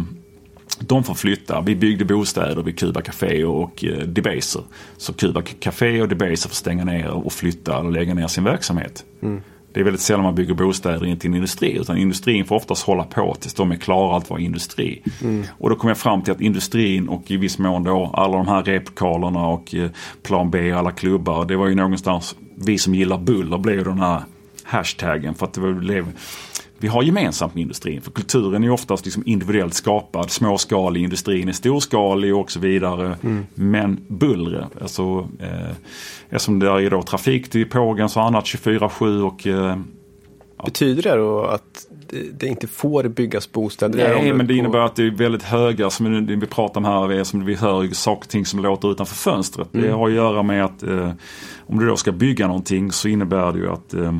de får flytta. Vi byggde bostäder vid Cuba Café och eh, Debaser. Så Cuba Café och Debaser får stänga ner och flytta och lägga ner sin verksamhet. Mm. Det är väldigt sällan man bygger bostäder in till en industri. Utan industrin får oftast hålla på tills de är klara att vara industri. Mm. Och då kom jag fram till att industrin och i viss mån då alla de här replokalerna och eh, plan B, alla klubbar. Det var ju någonstans vi som gillar buller blev den här hashtaggen. För att det blev vi har gemensamt med industrin. För kulturen är oftast liksom individuellt skapad. Småskalig, industrin är storskalig och så vidare. Mm. Men bullret, alltså eh, eftersom det är då trafik till Pågens och annat 24-7 och eh, Betyder det då att det inte får byggas bostäder? Nej, men det innebär att det är väldigt höga, som vi pratar om här, som vi hör saker och ting som låter utanför fönstret. Mm. Det har att göra med att eh, om du då ska bygga någonting så innebär det ju att eh,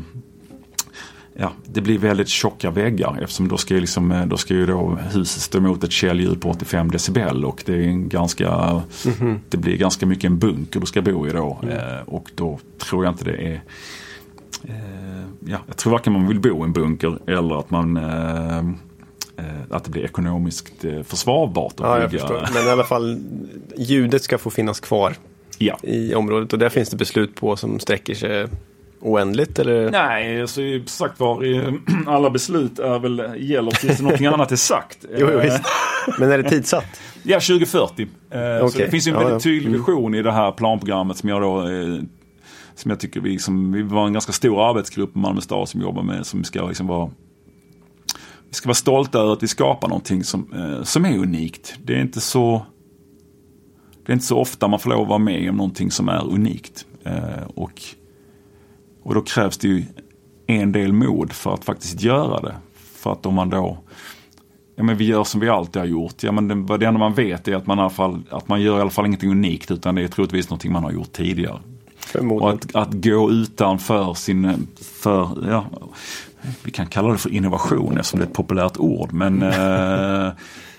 ja, det blir väldigt tjocka väggar eftersom då ska, ju liksom, eh, då ska ju då huset stå emot ett källljud på 85 decibel och det är ganska mm -hmm. Det blir ganska mycket en bunker du ska bo i då mm. eh, och då tror jag inte det är eh, ja, Jag tror varken man vill bo i en bunker eller att man eh, att det blir ekonomiskt försvarbart att ja, bygga. Men i alla fall ljudet ska få finnas kvar ja. i området och där finns det beslut på som sträcker sig oändligt eller? Nej, alltså, sagt var, alla beslut är väl, gäller tills någonting annat är sagt. jo, jo, visst. Men är det tidsatt? Ja, 2040. Eh, Så det finns ju en Ja, väldigt tydlig vision i det här planprogrammet som jag då eh, som jag tycker vi, liksom, vi var en ganska stor arbetsgrupp på Malmö stad som jobbar med som ska liksom vara vi ska vara stolta över att vi skapar någonting som, eh, som är unikt. Det är inte så det är inte så ofta man får lov att vara med om någonting som är unikt. Eh, och, och då krävs det ju en del mod för att faktiskt göra det. För att om man då Ja men vi gör som vi alltid har gjort. Ja men det, det enda man vet är att man, i alla fall, att man gör i alla fall ingenting unikt utan det är troligtvis någonting man har gjort tidigare. Och att, att gå utanför sin, för, ja, vi kan kalla det för innovation eftersom det är ett populärt ord. Men, eh,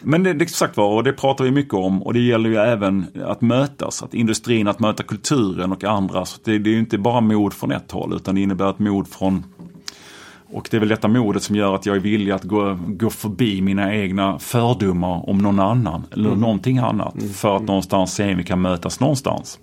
men det, det sagt var, och det pratar vi mycket om och det gäller ju även att mötas. Att industrin, att möta kulturen och andra. Så det, det är ju inte bara mod från ett håll utan det innebär ett mod från och det är väl detta modet som gör att jag är villig att gå, gå förbi mina egna fördomar om någon annan. Eller någonting annat. För att någonstans se om vi kan mötas någonstans.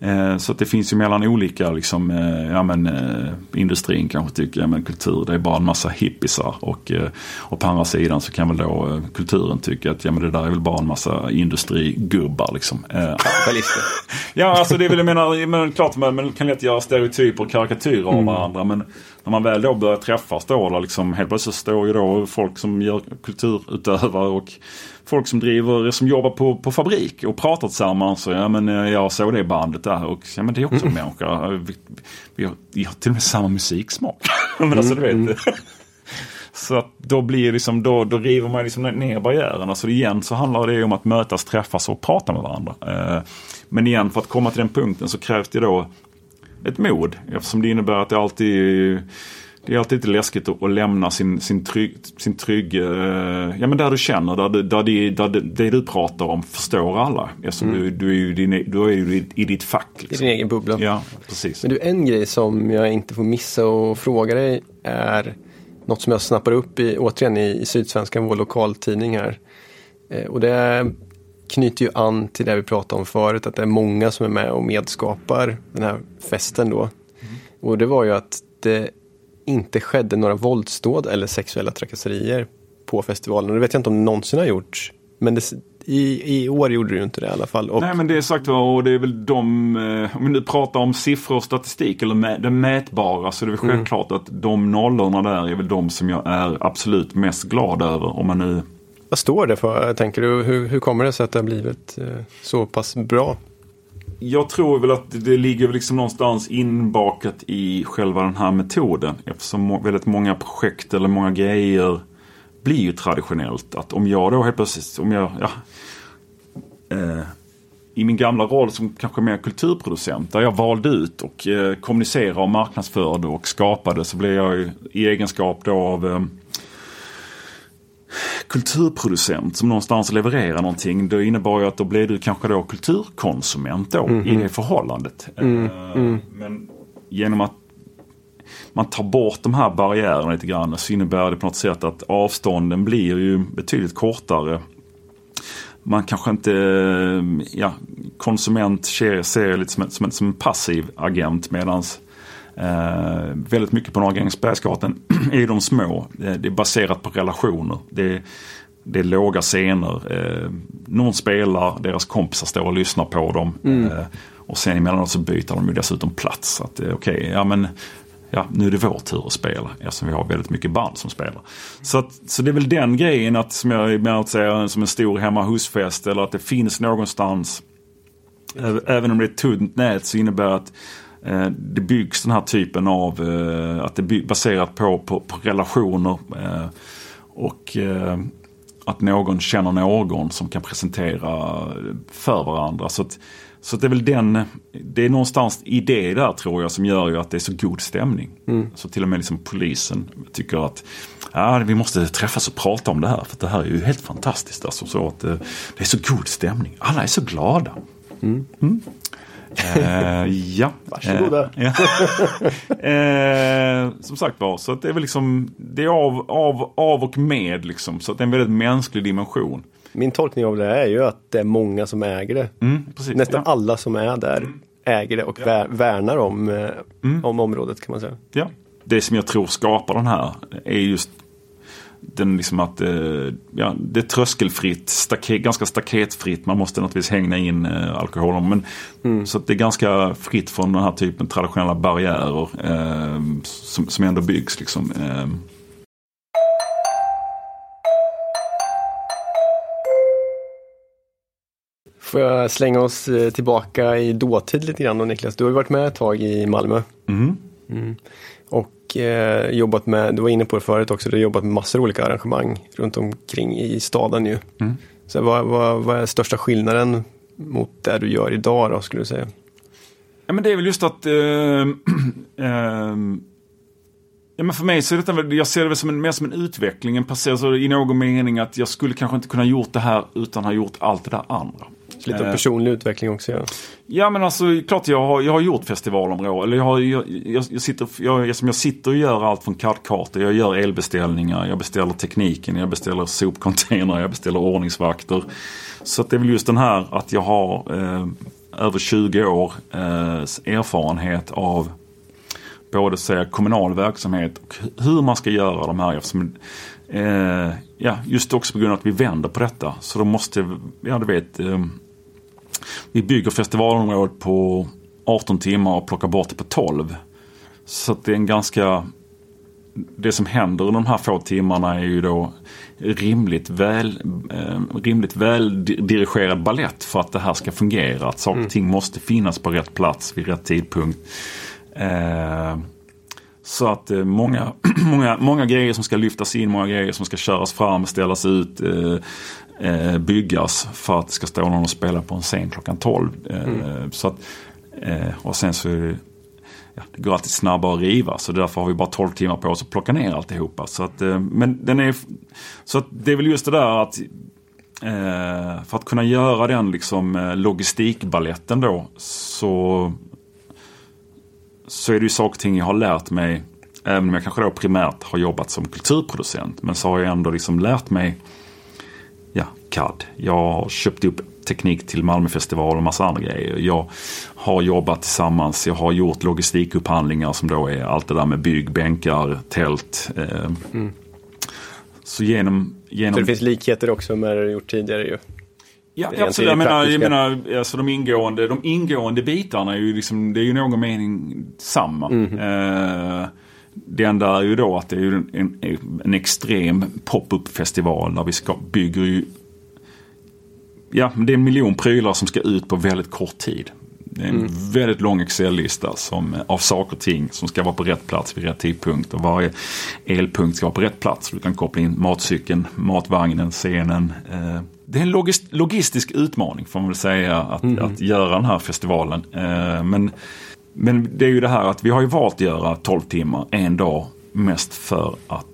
Eh, så det finns ju mellan olika, liksom, eh, ja men eh, industrin kanske tycker, ja men kultur det är bara en massa hippisar. Och, och på andra sidan så kan väl då kulturen tycka att ja men det där är väl bara en massa industrigubbar liksom. Kapitalister. Ja, alltså det är väl, jag menar, menar klart man, kan lätt göra stereotyper och karikatyrer av varandra. Men när man väl då börjar träffas då, eller liksom, helt plötsligt står ju då folk som gör kulturutövare och folk som driver, som jobbar på, på fabrik och pratar tillsammans. Och, ja, men eh, jag såg det bandet där och ja, men det är också en människa. Vi, vi, har, vi har till och med samma musiksmak. men alltså du vet. Så att då blir liksom, då, då river man liksom ner barriärerna. Så igen så handlar det om att mötas, träffas och prata med varandra. Eh, Men igen, för att komma till den punkten så krävs det då ett mod. Eftersom det innebär att det alltid det är alltid lite läskigt att, lämna sin, sin trygg, sin trygg eh, ja men där du känner, där, du, där, det, där det, det du pratar om förstår alla. Eftersom du, du är ju, din, du är ju i, i ditt fack. I Liksom. din egen bubbla. Ja, precis. Men du, en grej som jag inte får missa och fråga dig är något som jag snappar upp i, återigen i, i Sydsvenskan, vår lokaltidning här. Eh, och det knyter ju an till det vi pratade om förut, att det är många som är med och medskapar den här festen då. Och det var ju att det inte skedde några våldsdåd eller sexuella trakasserier på festivalen. Och det vet jag inte om det någonsin har gjorts. Men det, i, i år gjorde det ju inte det i alla fall. Och, Nej men det är sagt och det är väl de, eh, om vi nu pratar om siffror och statistik eller mä, det mätbara så är det väl självklart att de nollorna där är väl de som jag är absolut mest glad över. Om man nu vad står det för, tänker du? Hur, hur kommer det sig att det har blivit eh, så pass bra? Jag tror väl att det ligger liksom någonstans inbakat i själva den här metoden. Eftersom väldigt många projekt eller många grejer blir ju traditionellt. Att om jag då helt plötsligt, om jag, ja, eh, i min gamla roll som kanske mer kulturproducent där jag valde ut och eh, kommunicerade och marknadsförde och skapade så blev jag ju i egenskap då av eh, kulturproducent som någonstans levererar någonting. Det innebar ju att då blev du kanske då kulturkonsument då i det förhållandet. Eh, Men genom att man tar bort de här barriärerna lite grann så innebär det på något sätt att avstånden blir ju betydligt kortare. Man kanske inte, ja, konsument ser, ser lite som som som en passiv agent medans Eh, väldigt mycket på Norra Grängesbergsgatan är de små. Eh, det är baserat på relationer. Det är, det är låga scener. Eh, någon spelar, deras kompisar står och lyssnar på dem. Eh, och sen emellanåt så byter de ju dessutom plats. Så att, eh, okej, ja men ja, nu är det vår tur att spela. Eftersom vi har väldigt mycket band som spelar. Så, att, så det är väl den grejen att, som jag att säga som en stor hemma husfest eller att det finns någonstans Ä- Även om det är ett tunt nät så innebär det att eh, det byggs den här typen av, eh, att det är baserat på, på, på relationer. Eh, och eh, att någon känner någon som kan presentera för varandra. Så, att, så att det är väl den, det är någonstans i det där tror jag som gör ju att det är så god stämning. Så till och med liksom polisen tycker att ja, vi måste träffas och prata om det här. För det här är ju helt fantastiskt. Alltså, så att, eh, det är så god stämning. Alla är så glada. Eh, ja. Varsågoda. Eh, ja. eh, som sagt var, så att det är väl liksom Det är av, av, av och med liksom. Så att det är en väldigt mänsklig dimension. Min tolkning av det är ju att det är många som äger det. Mm, precis. Nästan ja. alla som är där äger det och vär, värnar om, eh, Mm. om området kan man säga. Ja. Det som jag tror skapar den här är just den liksom att eh, ja, det är tröskelfritt, staket, ganska staketfritt. Man måste naturligtvis hänga in eh, alkoholen. Men, mm. Så det är ganska fritt från den här typen traditionella barriärer eh, som, som ändå byggs. Liksom. Eh. Får jag slänga oss eh, tillbaka i dåtid lite grann då Niklas? Du har ju varit med ett tag i Malmö. Mm. Mm. Eh, jobbat med, du var inne på det förut också, du har jobbat med massor av olika arrangemang runt omkring i staden ju. Mm. Så vad, vad, vad är största skillnaden mot det du gör idag då skulle du säga? Ja men det är väl just att äh, äh, Ja, men för mig så är detta, jag ser det som en, mer som en utveckling, en passage, alltså i någon mening att jag skulle kanske inte kunna gjort det här utan ha gjort allt det där andra. Så lite eh, personlig utveckling också ja. Ja men alltså klart jag har, jag har gjort festivalområden. Eller jag, har, jag, jag, jag, sitter, jag, jag sitter och gör allt från CAD-kartor. Jag gör elbeställningar, jag beställer tekniken, jag beställer sopcontainrar, jag beställer ordningsvakter. Så det är väl just den här att jag har eh, över 20 år eh, erfarenhet av både säga, kommunal verksamhet och hur man ska göra de här. Eftersom, eh, ja, just också på grund av att vi vänder på detta. Så då måste, ja du vet, eh, vi bygger festivalområdet på 18 timmar och plockar bort det på 12. Så det är en ganska det som händer under de här få timmarna är ju då rimligt väl, eh, rimligt väl dirigerad ballett för att det här ska fungera. Att saker och ting måste finnas på rätt plats vid rätt tidpunkt. Eh, så att eh, många, många, många grejer som ska lyftas in, många grejer som ska köras fram, ställas ut, eh, eh, byggas för att det ska stå någon och spela på en scen klockan 12. Eh, mm. så att, eh, och sen så ja, det går alltid snabbare att riva så därför har vi bara 12 timmar på oss att plocka ner alltihopa. Så att, men den är, så att det är väl just det där att för att kunna göra den liksom logistikballetten då så så är det ju saker och ting jag har lärt mig. Även om jag kanske då primärt har jobbat som kulturproducent. Men så har jag ändå liksom lärt mig ja, CAD. Jag har köpt upp teknik till Malmöfestival och massa andra grejer. Jag har jobbat tillsammans. Jag har gjort logistikupphandlingar som då är allt det där med bygg, bänkar, tält. Eh. Mm. Så genom, genom... Så det finns likheter också med det du gjort tidigare ju? Ja, absolut. Jag menar, jag menar alltså de, ingående, de ingående bitarna är ju liksom, det är ju någon mening samma. Mm. Eh, det enda är ju då att det är en, en extrem pop-up festival där vi ska, bygger ju Ja, det är en miljon prylar som ska ut på väldigt kort tid. Det är en mm. väldigt lång Excel-lista som, av saker och ting som ska vara på rätt plats vid rätt tidpunkt. Och varje elpunkt ska vara på rätt plats. Du kan koppla in matcykeln, matvagnen, scenen, eh, det är en logist, logistisk utmaning får man väl säga att, mm. att göra den här festivalen. Eh, men, men det är ju det här att vi har ju valt att göra 12 timmar en dag mest för att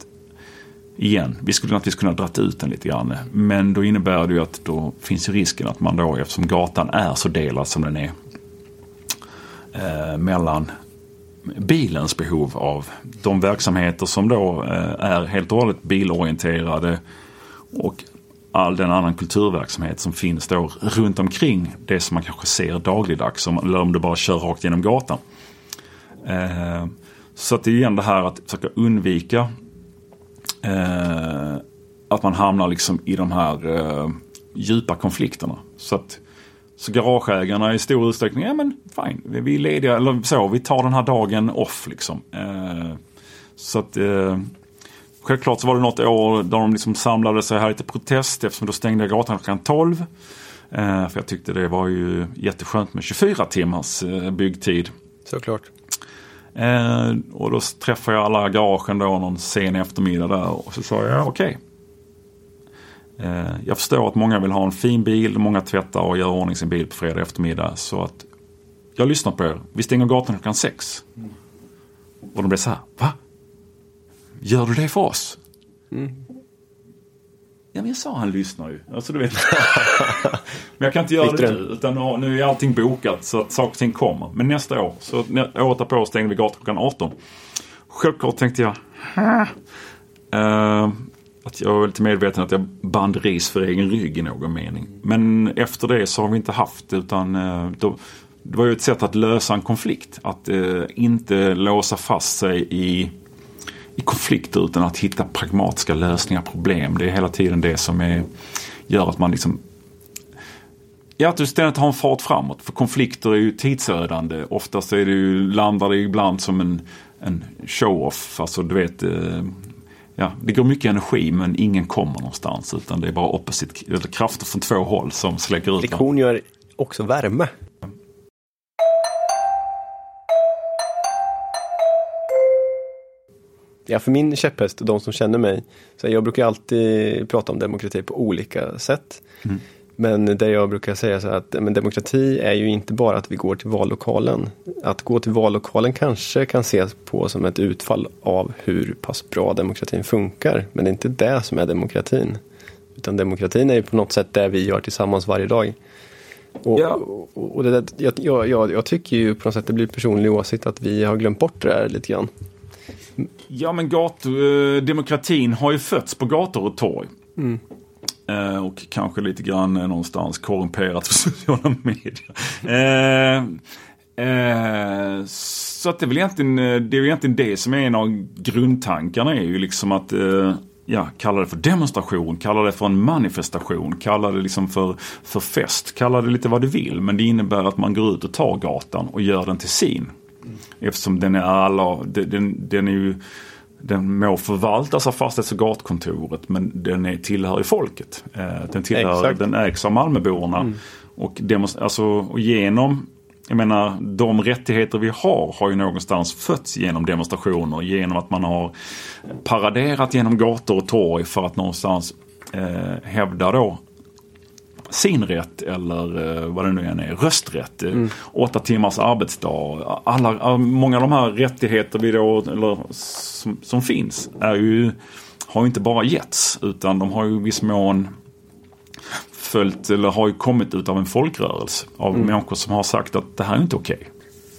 Igen, vi skulle naturligtvis kunna dra ut den lite grann. Men då innebär det ju att då finns ju risken att man då, eftersom gatan är så delad som den är, eh, mellan bilens behov av de verksamheter som då eh, är helt och hållet bilorienterade och all den annan kulturverksamhet som finns då runt omkring det som man kanske ser dagligdags. Eller om du bara kör rakt genom gatan. Eh, så att det är igen det här att försöka undvika eh, att man hamnar liksom i de här eh, djupa konflikterna. Så att så garageägarna i stor utsträckning, ja men fine, vi är lediga, eller så, vi tar den här dagen off liksom. Eh, så att eh, Självklart så var det något år där de liksom samlade sig här lite protest eftersom då stängde gatan klockan 12. Eh, för jag tyckte det var ju jätteskönt med 24 timmars eh, byggtid. Såklart. Eh, och då träffade jag alla garagen då någon sen eftermiddag där och så sa jag okej. Okay. Jag förstår att många vill ha en fin bil, många tvättar och gör ordning sin bil på fredag eftermiddag. Så att jag lyssnar på er. Vi stänger gatan klockan sex. Och de blev så här, va? Gör du det för oss? Mm. Ja men jag sa han lyssnar ju. Alltså, du vet. men jag kan inte göra det nu. Utan nu är allting bokat så att saker och ting kommer. Men nästa år, så året därpå stängde vi gatan klockan 18. Självklart tänkte jag. Uh, att jag var lite medveten att jag band ris för egen rygg i någon mening. Men efter det så har vi inte haft utan uh, då, det var ju ett sätt att lösa en konflikt. Att uh, inte låsa fast sig i i konflikter utan att hitta pragmatiska lösningar på problem. Det är hela tiden det som är, gör att man liksom Ja, att du ständigt har en fart framåt. För konflikter är ju tidsödande. Oftast är det ju, landar det ibland som en, en show-off. Alltså du vet, eh, ja, det går mycket energi men ingen kommer någonstans. Utan det är bara opposite, eller krafter från två håll som släcker ut Friktion gör också värme. Ja, för min käpphäst och de som känner mig. Så jag brukar alltid prata om demokrati på olika sätt. Mm. Men där jag brukar säga så att men demokrati är ju inte bara att vi går till vallokalen. Att gå till vallokalen kanske kan ses på som ett utfall av hur pass bra demokratin funkar. Men det är inte det som är demokratin. Utan demokratin är ju på något sätt det vi gör tillsammans varje dag. Och, ja. och, och det där, jag, jag, jag, tycker ju på något sätt, det blir personlig åsikt, att vi har glömt bort det där lite grann. Ja men gator, eh, demokratin har ju fötts på gator och torg. Mm. Eh, och kanske lite grann eh, någonstans korrumperat för sociala medier. Eh, eh, så att det är väl egentligen det, är egentligen det som är en av grundtankarna är ju liksom att eh, ja, kalla det för demonstration, kalla det för en manifestation, kalla det liksom för, för fest, kalla det lite vad du vill. Men det innebär att man går ut och tar gatan och gör den till sin. Eftersom den är alla, den, den är ju den må förvaltas av fastighets och gatkontoret men den är tillhör i folket. Eh, den, tillhör, den ägs av Malmöborna. Mm. Och, alltså, och genom jag menar, de rättigheter vi har har ju någonstans fötts genom demonstrationer. Genom att man har paraderat genom gator och torg för att någonstans eh, hävda då sin rätt eller eh, vad det nu än är, rösträtt. Eh, mm. Åtta timmars arbetsdag. Alla, många av de här rättigheter vi då, eller, som, som finns är ju, har ju inte bara getts utan de har ju i viss mån följt eller har ju kommit ut av en folkrörelse. Av mm. människor som har sagt att det här är inte okej.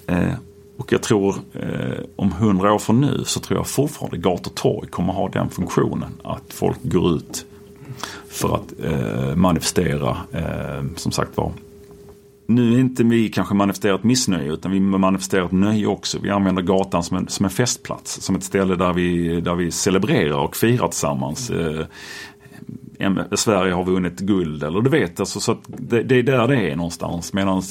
Okay. Eh, och jag tror eh, om hundra år från nu så tror jag fortfarande gator och torg kommer ha den funktionen. Att folk går ut för att eh, manifestera, eh, som sagt var. Nu är inte vi kanske manifesterat missnöje utan vi manifesterar ett nöje också. Vi använder gatan som en, som en festplats, som ett ställe där vi, där vi celebrerar och firar tillsammans. Eh, Sverige har vunnit guld eller du vet, alltså, så det, det, är där det är någonstans. Medan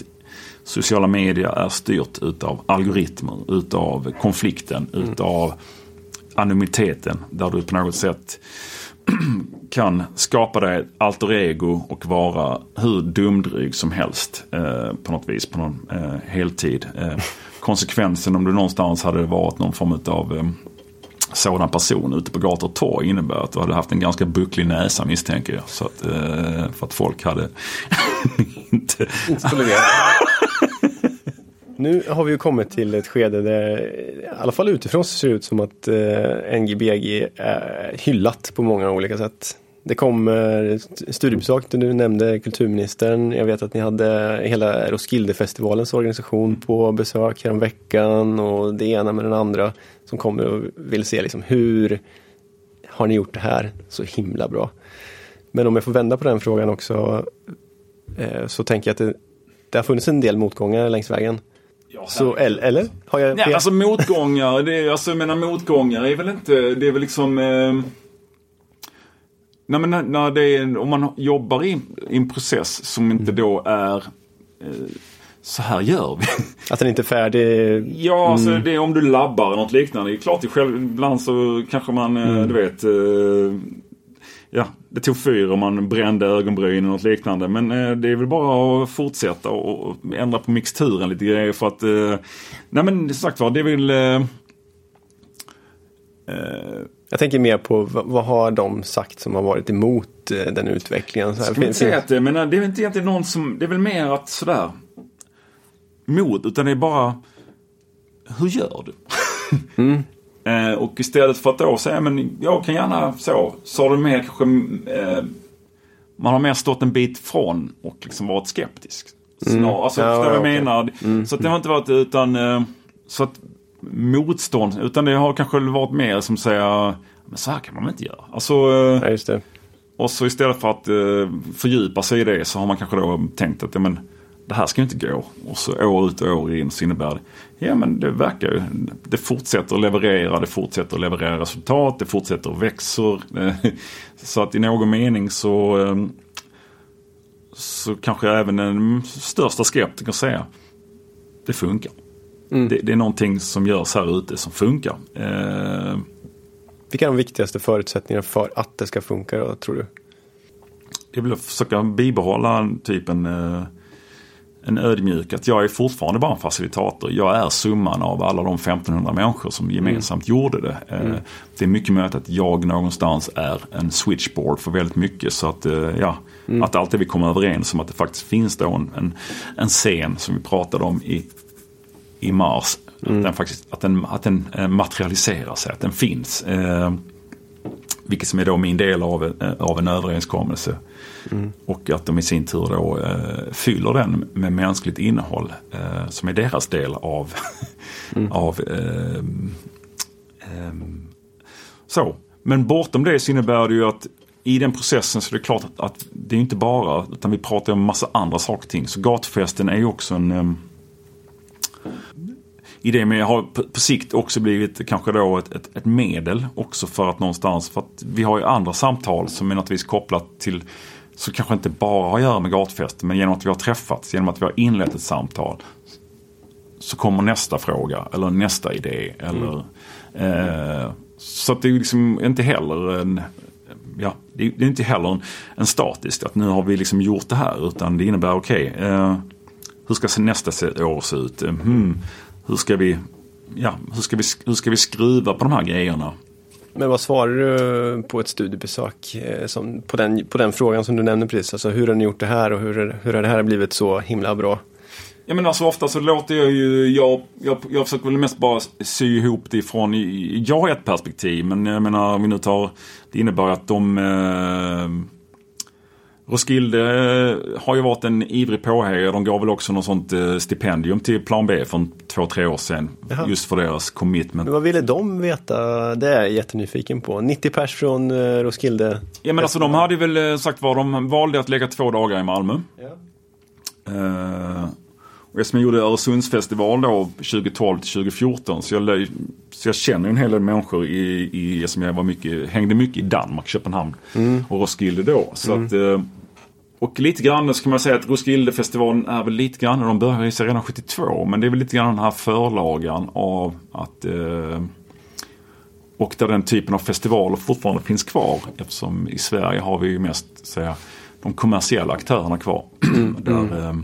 sociala medier är styrt utav algoritmer, utav konflikten, utav anonymiteten. Där du på något sätt kan skapa dig ett alter ego och vara hur dumdryg som helst eh, på något vis på någon eh, heltid. Eh, konsekvensen om du någonstans hade varit någon form av eh, sådan person ute på gator och torg innebär att du hade haft en ganska bucklig näsa misstänker jag. Så att, eh, för att folk hade inte... inte nu har vi ju kommit till ett skede där i alla fall utifrån ser det ut som att eh, NGBG är hyllat på många olika sätt. Det kommer studiebesök, du nämnde kulturministern. Jag vet att ni hade hela Roskildefestivalens organisation på besök veckan och det ena med den andra som kommer och vill se liksom hur har ni gjort det här så himla bra. Men om jag får vända på den frågan också eh, så tänker jag att det, det har funnits en del motgångar längs vägen. Ja, så, eller? Har jag Nej, alltså motgångar, det är, alltså jag menar motgångar är väl inte, det är väl liksom eh, Nej men när, när det är, om man jobbar i, i en process som inte mm. då är eh, så här gör vi. Att den inte är färdig? Ja, alltså mm. det är om du labbar något liknande. Det är klart, själv, ibland så kanske man, eh, mm. du vet, eh, ja, det tog fyr och man brände ögonbryn och något liknande. Men eh, det är väl bara att fortsätta och ändra på mixturen lite grejer för att, eh, nej men som sagt var, det är väl eh, jag tänker mer på vad har de sagt som har varit emot den utvecklingen? Så här, finns, säga att det, men det är väl inte egentligen någon som, det är väl mer att sådär mot, utan det är bara hur gör du? Mm. Eh, och istället för att då säga, men jag kan gärna så, så har du mer kanske, eh, man har mer stått en bit från och liksom varit skeptisk. Mm. Alltså, ja, förstår ja, vad jag menar? Mm. Så det har inte varit utan, eh, så att motstånd, utan det har kanske varit mer som säger, men så här kan man väl inte göra. Alltså, eh, ja. Och så istället för att eh, fördjupa sig i det så har man kanske då tänkt att, ja men, det här ska ju inte gå. Och så år ut och år in så innebär det, ja men det verkar ju, det fortsätter att leverera, det fortsätter att leverera resultat, det fortsätter att växer. Så att i någon mening så, ehm, så kanske även den största skeptikern säger, det funkar. Mm. Det, det, är någonting som görs här ute som funkar. Eh, Vilka är de viktigaste förutsättningarna för att det ska funka då, tror du? Jag vill försöka bibehålla typ en, eh, en ödmjuk att jag är fortfarande bara en facilitator. Jag är summan av alla de 1500 människor som gemensamt mm. gjorde det. Eh, mm. Det är mycket möjligt att jag någonstans är en switchboard för väldigt mycket. Så att, eh, ja, mm. att alltid vi kommer överens om att det faktiskt finns då en, en, en scen som vi pratade om i i Mars. Mm. Att, den faktiskt, att, den, att den eh, materialiserar sig, att den finns. Eh, vilket som är då min del av, av en överenskommelse. Mm. Och att de i sin tur då eh, fyller den med mänskligt innehåll. Eh, som är deras del av, mm. av eh, så. Men bortom det så innebär det ju att i den processen så är det klart att, att det är inte bara, utan vi pratar om massa andra saker och ting. Så gatufesten är ju också en i det med har på, på sikt också blivit kanske då ett, ett, ett, medel också för att någonstans, för att vi har ju andra samtal som är naturligtvis kopplat till så kanske inte bara har att göra med gatufesten men genom att vi har träffats, genom att vi har inlett ett samtal så kommer nästa fråga eller nästa idé. Eller, mm. eh, så att det är liksom inte heller en, ja, det är inte heller en, en statiskt att nu har vi liksom gjort det här utan det innebär okej, okay, eh, hur ska nästa år se ut? Hmm, hur, ska vi, ja, hur, ska vi, hur ska vi skruva på de här grejerna? Men vad svarar du på ett studiebesök? Eh, som, på, den, på den frågan som du nämnde precis. Alltså hur har ni gjort det här och hur, hur har det här blivit så himla bra? Ja men alltså ofta så låter jag ju, jag, jag, jag försöker väl mest bara sy ihop det ifrån, jag har ett perspektiv men jag menar om vi nu tar, det innebär att de eh, Roskilde eh, har ju varit en ivrig påhejare. De gav väl också något sånt eh, stipendium till Plan B för två, tre år sedan. Jaha. Just för deras commitment. Men vad ville de veta? Det är jag jättenyfiken på. 90 pers från eh, Roskilde? Ja men alltså de hade väl sagt vad de valde att lägga två dagar i Malmö. Ja. Uh, och eftersom jag gjorde Öresundsfestival då 2012 till 2014 så jag, så jag känner en hel del människor i, i som jag var mycket, hängde mycket i Danmark, Köpenhamn mm. och Roskilde då. Så mm. att, eh, och lite grann så kan man säga att Roskildefestivalen är väl lite grann, de började sig redan 72, men det är väl lite grann den här förlagan av att eh, och där den typen av festivaler fortfarande finns kvar eftersom i Sverige har vi ju mest säga, de kommersiella aktörerna kvar. Mm. där, mm. eh,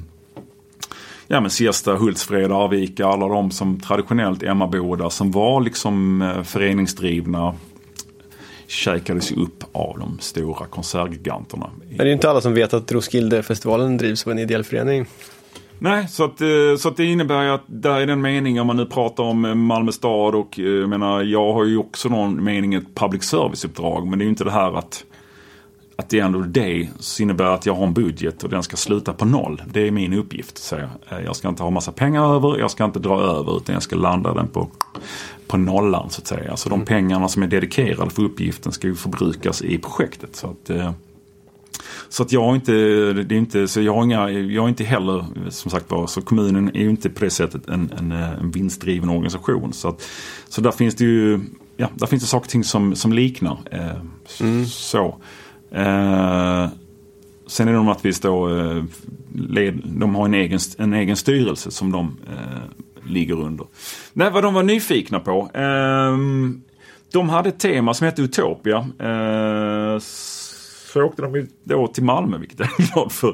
ja men Siesta, Hultsfred, Arvika, alla de som traditionellt Emmaboda som var liksom eh, föreningsdrivna käkades upp av de stora konsertgiganterna. Det är inte alla som vet att Roskildefestivalen drivs av en ideell förening. Nej, så att, eh, så att det innebär ju att där är den meningen om man nu pratar om eh, Malmö stad och jag menar jag har ju också någon mening ett public service-uppdrag men det är ju inte det här att att the end of the day så innebär att jag har en budget och den ska sluta på noll. Det är min uppgift. Så jag, jag ska inte ha massa pengar över, jag ska inte dra över utan jag ska landa den på, på nollan så att säga. Så mm. de pengarna som är dedikerade för uppgiften ska ju förbrukas i projektet. Så att, eh, så att jag har inte, det är inte, så jag har inga, jag är inte heller som sagt var, så kommunen är ju inte på det sättet en, en, en vinstdriven organisation. Så, att, så där finns det ju, ja, där finns det saker och ting som, som liknar. Eh, mm. Så. Eh, sen är det naturligtvis att eh, led, de har en egen, en egen styrelse som de eh, ligger under. Nej, vad de var nyfikna på. Eh, de hade ett tema som hette Utopia. Eh, så åkte de då till Malmö, vilket jag är glad för.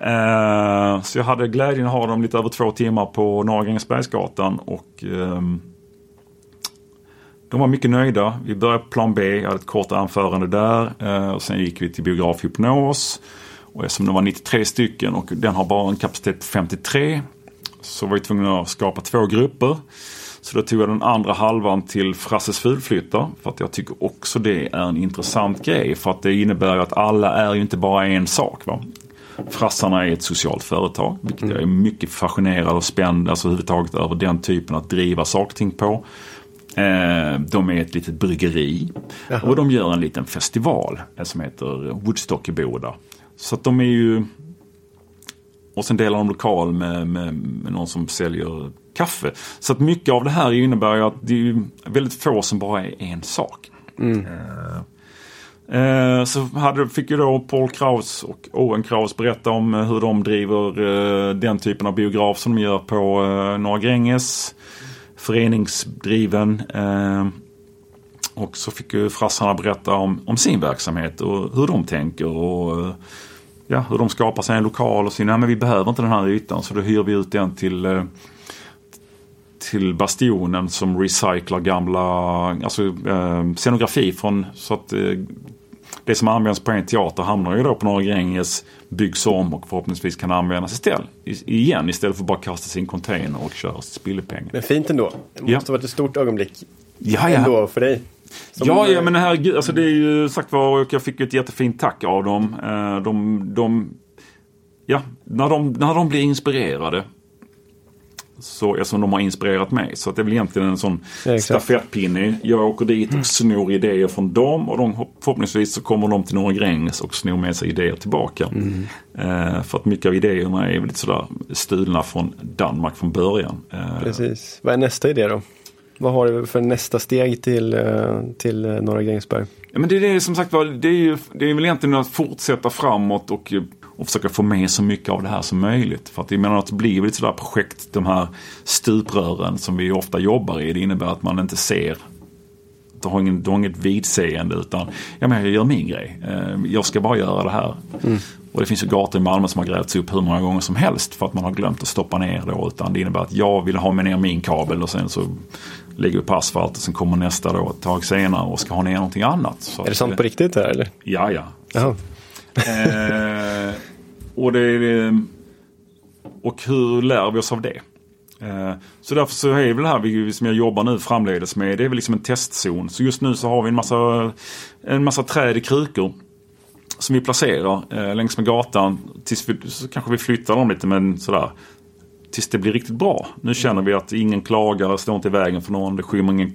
Eh, så jag hade glädjen att ha dem lite över två timmar på Norra Grängesbergsgatan och ehm, de var mycket nöjda. Vi började på plan B, jag hade ett kort anförande där. Eh, och sen gick vi till biograf Hypnos. Och eftersom det var 93 stycken och den har bara en kapacitet på 53 så var vi tvungna att skapa två grupper. Så då tog jag den andra halvan till Frasses fulflyttar. För att jag tycker också det är en intressant grej. För att det innebär att alla är ju inte bara en sak. Va? Frassarna är ett socialt företag. Vilket mm. jag är mycket fascinerad och spänd alltså överhuvudtaget över den typen att driva saker och ting på. Eh, de är ett litet bryggeri Jaha. och de gör en liten festival som heter Woodstock i Boda. Så att de är ju och sen delar de lokal med, med, med någon som säljer kaffe. Så att mycket av det här innebär ju att det är väldigt få som bara är en sak. Mm. Eh, så hade, fick ju då Paul Kraus och Owen Kraus berätta om eh, hur de driver eh, den typen av biograf som de gör på eh, Norra Gränges. Föreningsdriven. Eh, och så fick ju frassarna berätta om, om sin verksamhet och hur de tänker. och eh, ja, Hur de skapar sig en lokal och säger nej men vi behöver inte den här ytan så då hyr vi ut den till eh, till Bastionen som recyclar gamla alltså, eh, scenografi från så att eh, det som används på en teater hamnar ju då på Norra Gränges, byggs om och förhoppningsvis kan användas istället, igen istället för att bara kastas i en container och köras till spillepengar. Men fint ändå. Det måste Ja. varit ett stort ögonblick Ja, ja. ändå för dig. Som- Ja, ja men herregud, alltså det är ju sagt var, och jag fick ett jättefint tack av dem. Eh, De, de, ja, när de, när de blir inspirerade. Så, eftersom de har inspirerat mig. Så att det är väl egentligen en sån Ja, stafettpinne. Jag åker dit och snor idéer från dem och de, förhoppningsvis så kommer de till Norra Gränges och snor med sig idéer tillbaka. Eh, för att mycket av idéerna är lite sådär stulna från Danmark från början. Eh, Precis. Vad är nästa idé då? Vad har du för nästa steg till, eh, till eh, Norra Grängesberg? Ja, men det är som sagt var, det är, ju, det är väl egentligen att fortsätta framåt och, och försöka få med så mycket av det här som möjligt. För att jag menar att det blir ett sådär projekt, de här stuprören som vi ofta jobbar i. Det innebär att man inte ser du har, ingen, du har inget vidseende utan ja, men jag gör min grej. Eh, Jag ska bara göra det här. Och det finns ju gator i Malmö som har grävts upp hur många gånger som helst för att man har glömt att stoppa ner då. Utan det innebär att jag vill ha med ner min kabel och sen så lägger vi på asfalt och sen kommer nästa då ett tag senare och ska ha ner någonting annat. Så Är det sant på riktigt här eller? Ja, ja. Eh, och, det, är- eh, och hur lär vi oss av det? Eh, så därför så är väl det här vi, som jag jobbar nu framledes med, det är väl liksom en testzon. Så just nu så har vi en massa, en massa träd i krukor. Som vi placerar eh, längs med gatan. Tills vi, så kanske vi flyttar dem lite men sådär. Tills det blir riktigt bra. Nu känner vi att ingen klagar, står inte i vägen för någon, det skymmer ingen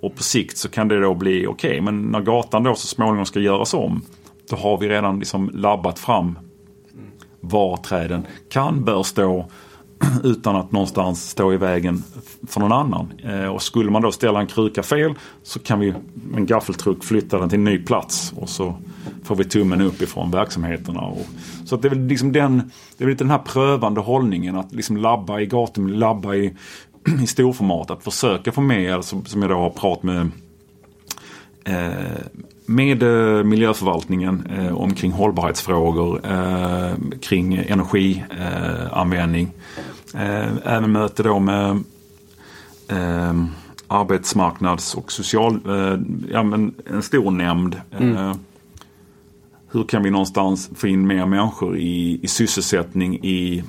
och på sikt så kan det då bli okej. Men när gatan då så småningom ska göras om. Då har vi redan liksom labbat fram var träden kan, bör stå. Utan att någonstans stå i vägen för någon annan. Eh, och skulle man då ställa en kruka fel så kan vi med en gaffeltruck flytta den till en ny plats. Och så får vi tummen upp ifrån verksamheterna. Och, så att det är väl liksom den, det är lite den här prövande hållningen. Att liksom labba i gatum, labba i, i storformat. Att försöka få med, som, som jag då har pratat med eh, med eh, miljöförvaltningen eh, omkring hållbarhetsfrågor, eh, kring energianvändning. Även möte då med arbetsmarknads och social, ja men en stor nämnd. Eh, hur kan vi någonstans få in mer människor i, i sysselsättning i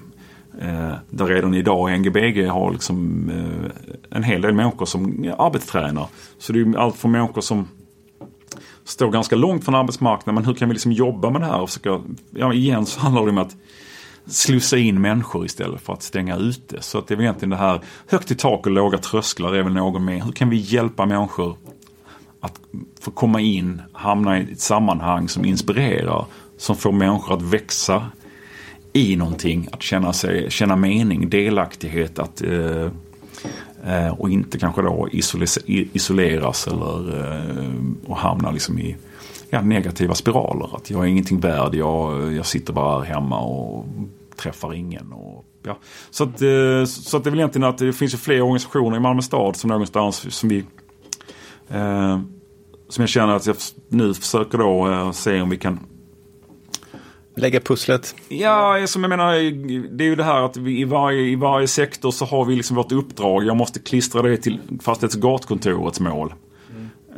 Eh, där redan idag NGBG har liksom, eh, en hel del människor som arbetstränar. Så det är allt från människor som står ganska långt från arbetsmarknaden. Men hur kan vi liksom jobba med det här? Och försöka, ja, igen så handlar det om att slussa in människor istället för att stänga ute. Så att det är väl egentligen det här högt i tak och låga trösklar är väl någon med. Hur kan vi hjälpa människor att få komma in, hamna i ett sammanhang som inspirerar. Som får människor att växa i någonting. Att känna, sig, känna mening, delaktighet. Att, eh, Eh, och inte kanske då isoleras eller eh, och hamna liksom i ja, negativa spiraler. Att jag är ingenting värd, jag, jag sitter bara här hemma och träffar ingen. Och, ja. så, att, eh, så att det är väl egentligen att det finns ju fler organisationer i Malmö stad som någonstans som vi eh, som jag känner att jag nu försöker då eh, se om vi kan Lägga pusslet. Ja, som jag menar, det är ju det här att vi i varje, i varje sektor så har vi liksom vårt uppdrag. Jag måste klistra det till fastighets och gatkontorets mål.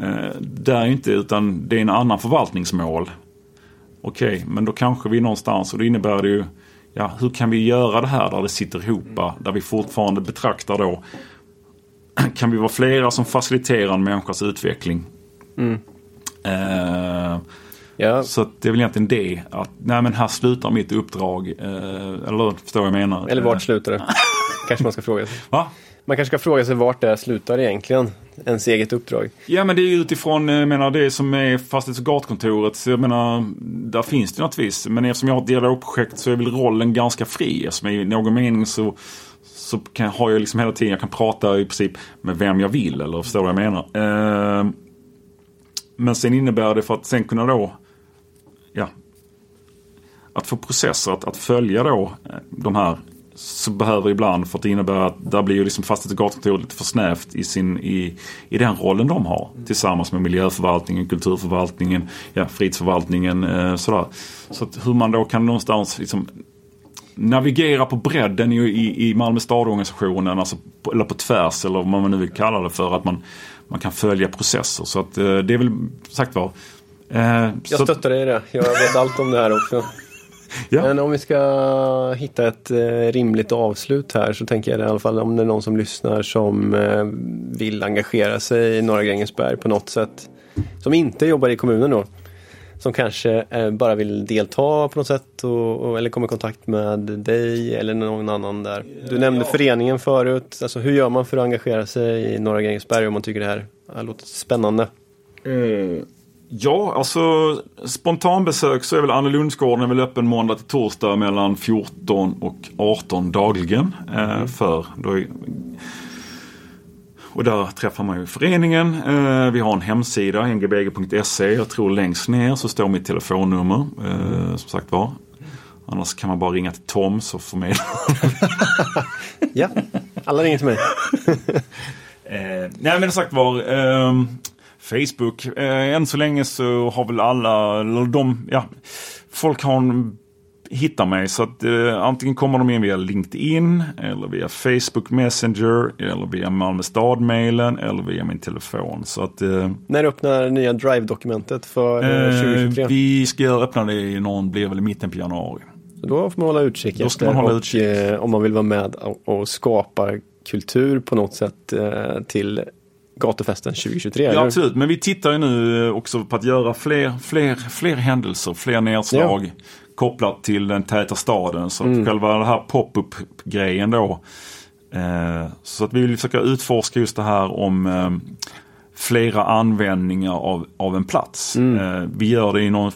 Eh, där inte, utan det är en annan förvaltningsmål. Okej, men då kanske vi någonstans och det innebär det ju, ja, hur kan vi göra det här där det sitter ihop, där vi fortfarande betraktar då, kan vi vara flera som faciliterar en människas utveckling? Eh, Ja, så det är väl egentligen det. Att nej men här slutar mitt uppdrag. Eh, eller förstår jag menar? eller Eh, vart slutar det? kanske man ska fråga sig. Va? Man kanske ska fråga sig vart det slutar egentligen. ens eget uppdrag. Ja men det är ju utifrån jag menar, det som är fastighets och gatkontoret. Så jag menar, där finns det naturligtvis. Men eftersom jag har ett dialogprojekt så är väl rollen ganska fri. Eftersom i någon mening så, så kan, har jag liksom hela tiden, jag kan prata i princip med vem jag vill. Eller förstår vad jag menar. Eh, men sen innebär det för att sen kunna då, ja, att få processer att, att följa då eh, de här så behöver ibland, för att det innebär att där blir ju liksom fastighets och gatukontoret lite för snävt i, sin, i, i den rollen de har. Tillsammans med miljöförvaltningen, kulturförvaltningen, ja, fritidsförvaltningen. Eh, sådär. Så att hur man då kan någonstans liksom navigera på bredden i, i, i Malmö stadorganisationen, alltså på, eller på tvärs eller vad man nu vill kalla det för. Att man, man kan följa processer. Så att eh, det är väl sagt var. Eh, jag stöttar dig i det. Jag vet allt om det här också. Ja. Men om vi ska hitta ett eh, rimligt avslut här så tänker jag i alla fall om det är någon som lyssnar som eh, vill engagera sig i Norra Grängesberg på något sätt. Som inte jobbar i kommunen då. Som kanske eh, bara vill delta på något sätt och, och, eller komma i kontakt med dig eller någon annan där. Du nämnde ja. föreningen förut. Alltså, hur gör man för att engagera sig i Norra Grängesberg om man tycker det här, det här låter spännande? Mm. Ja, alltså spontanbesök så är väl Annelundsgården väl öppen måndag till torsdag mellan 14 och 18 dagligen. Eh, mm. för då är, och där träffar man ju föreningen. Eh, vi har en hemsida, ngbg.se. Jag tror längst ner så står mitt telefonnummer. Eh, som sagt var. Annars kan man bara ringa till Tom så förmedlar Ja, alla ringer till mig. eh, nej men sagt var. Eh, Facebook. Eh, än så länge så har väl alla, eller de, ja, folk har en, hittar mig så att eh, antingen kommer de in via LinkedIn eller via Facebook Messenger eller via Malmö stad-mailen eller via min telefon. Så att, eh, När öppnar nya Drive-dokumentet för eh, 2023? Eh, vi ska öppna det i någon, blir väl i mitten på januari. Så då får man hålla utkik då ska man hålla utkik. Och, eh, om man vill vara med och, och skapa kultur på något sätt till gatufesten 2023. Ja, absolut, men vi tittar ju nu också på att göra fler, fler, fler händelser, fler nedslag ja. kopplat till den täta staden. Så mm. själva den här pop-up grejen då. Eh, så att vi vill försöka utforska just det här om eh, flera användningar av, av en plats. Mm. Eh, vi gör det i någon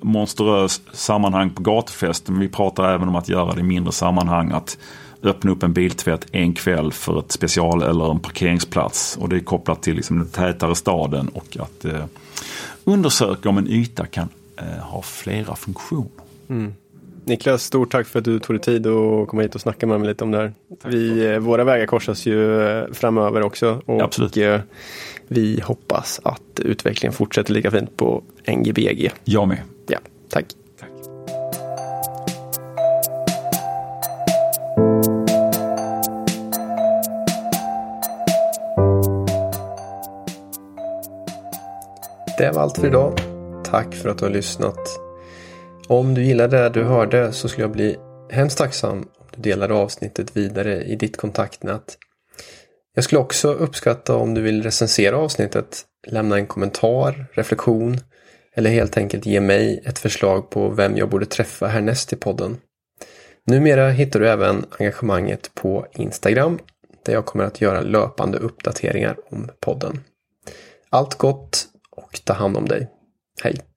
monstruös sammanhang på gatufesten. Men vi pratar även om att göra det i mindre sammanhang. Att öppna upp en biltvätt en kväll för ett special eller en parkeringsplats. Och det är kopplat till liksom den tätare staden och att eh, undersöka om en yta kan eh, ha flera funktioner. Mm. Niklas, stort tack för att du tog dig tid att komma hit och snacka med mig lite om det här. Vi, eh, våra vägar korsas ju eh, framöver också. Och Absolut. Eh, vi hoppas att utvecklingen fortsätter lika fint på NGBG. Jag med. Ja, tack. Det var allt för idag. Tack för att du har lyssnat. Om du gillade det du hörde så skulle jag bli hemskt tacksam om du delade avsnittet vidare i ditt kontaktnät. Jag skulle också uppskatta om du vill recensera avsnittet, lämna en kommentar, reflektion eller helt enkelt ge mig ett förslag på vem jag borde träffa härnäst i podden. Numera hittar du även engagemanget på Instagram där jag kommer att göra löpande uppdateringar om podden. Allt gott och ta hand om dig. Hej!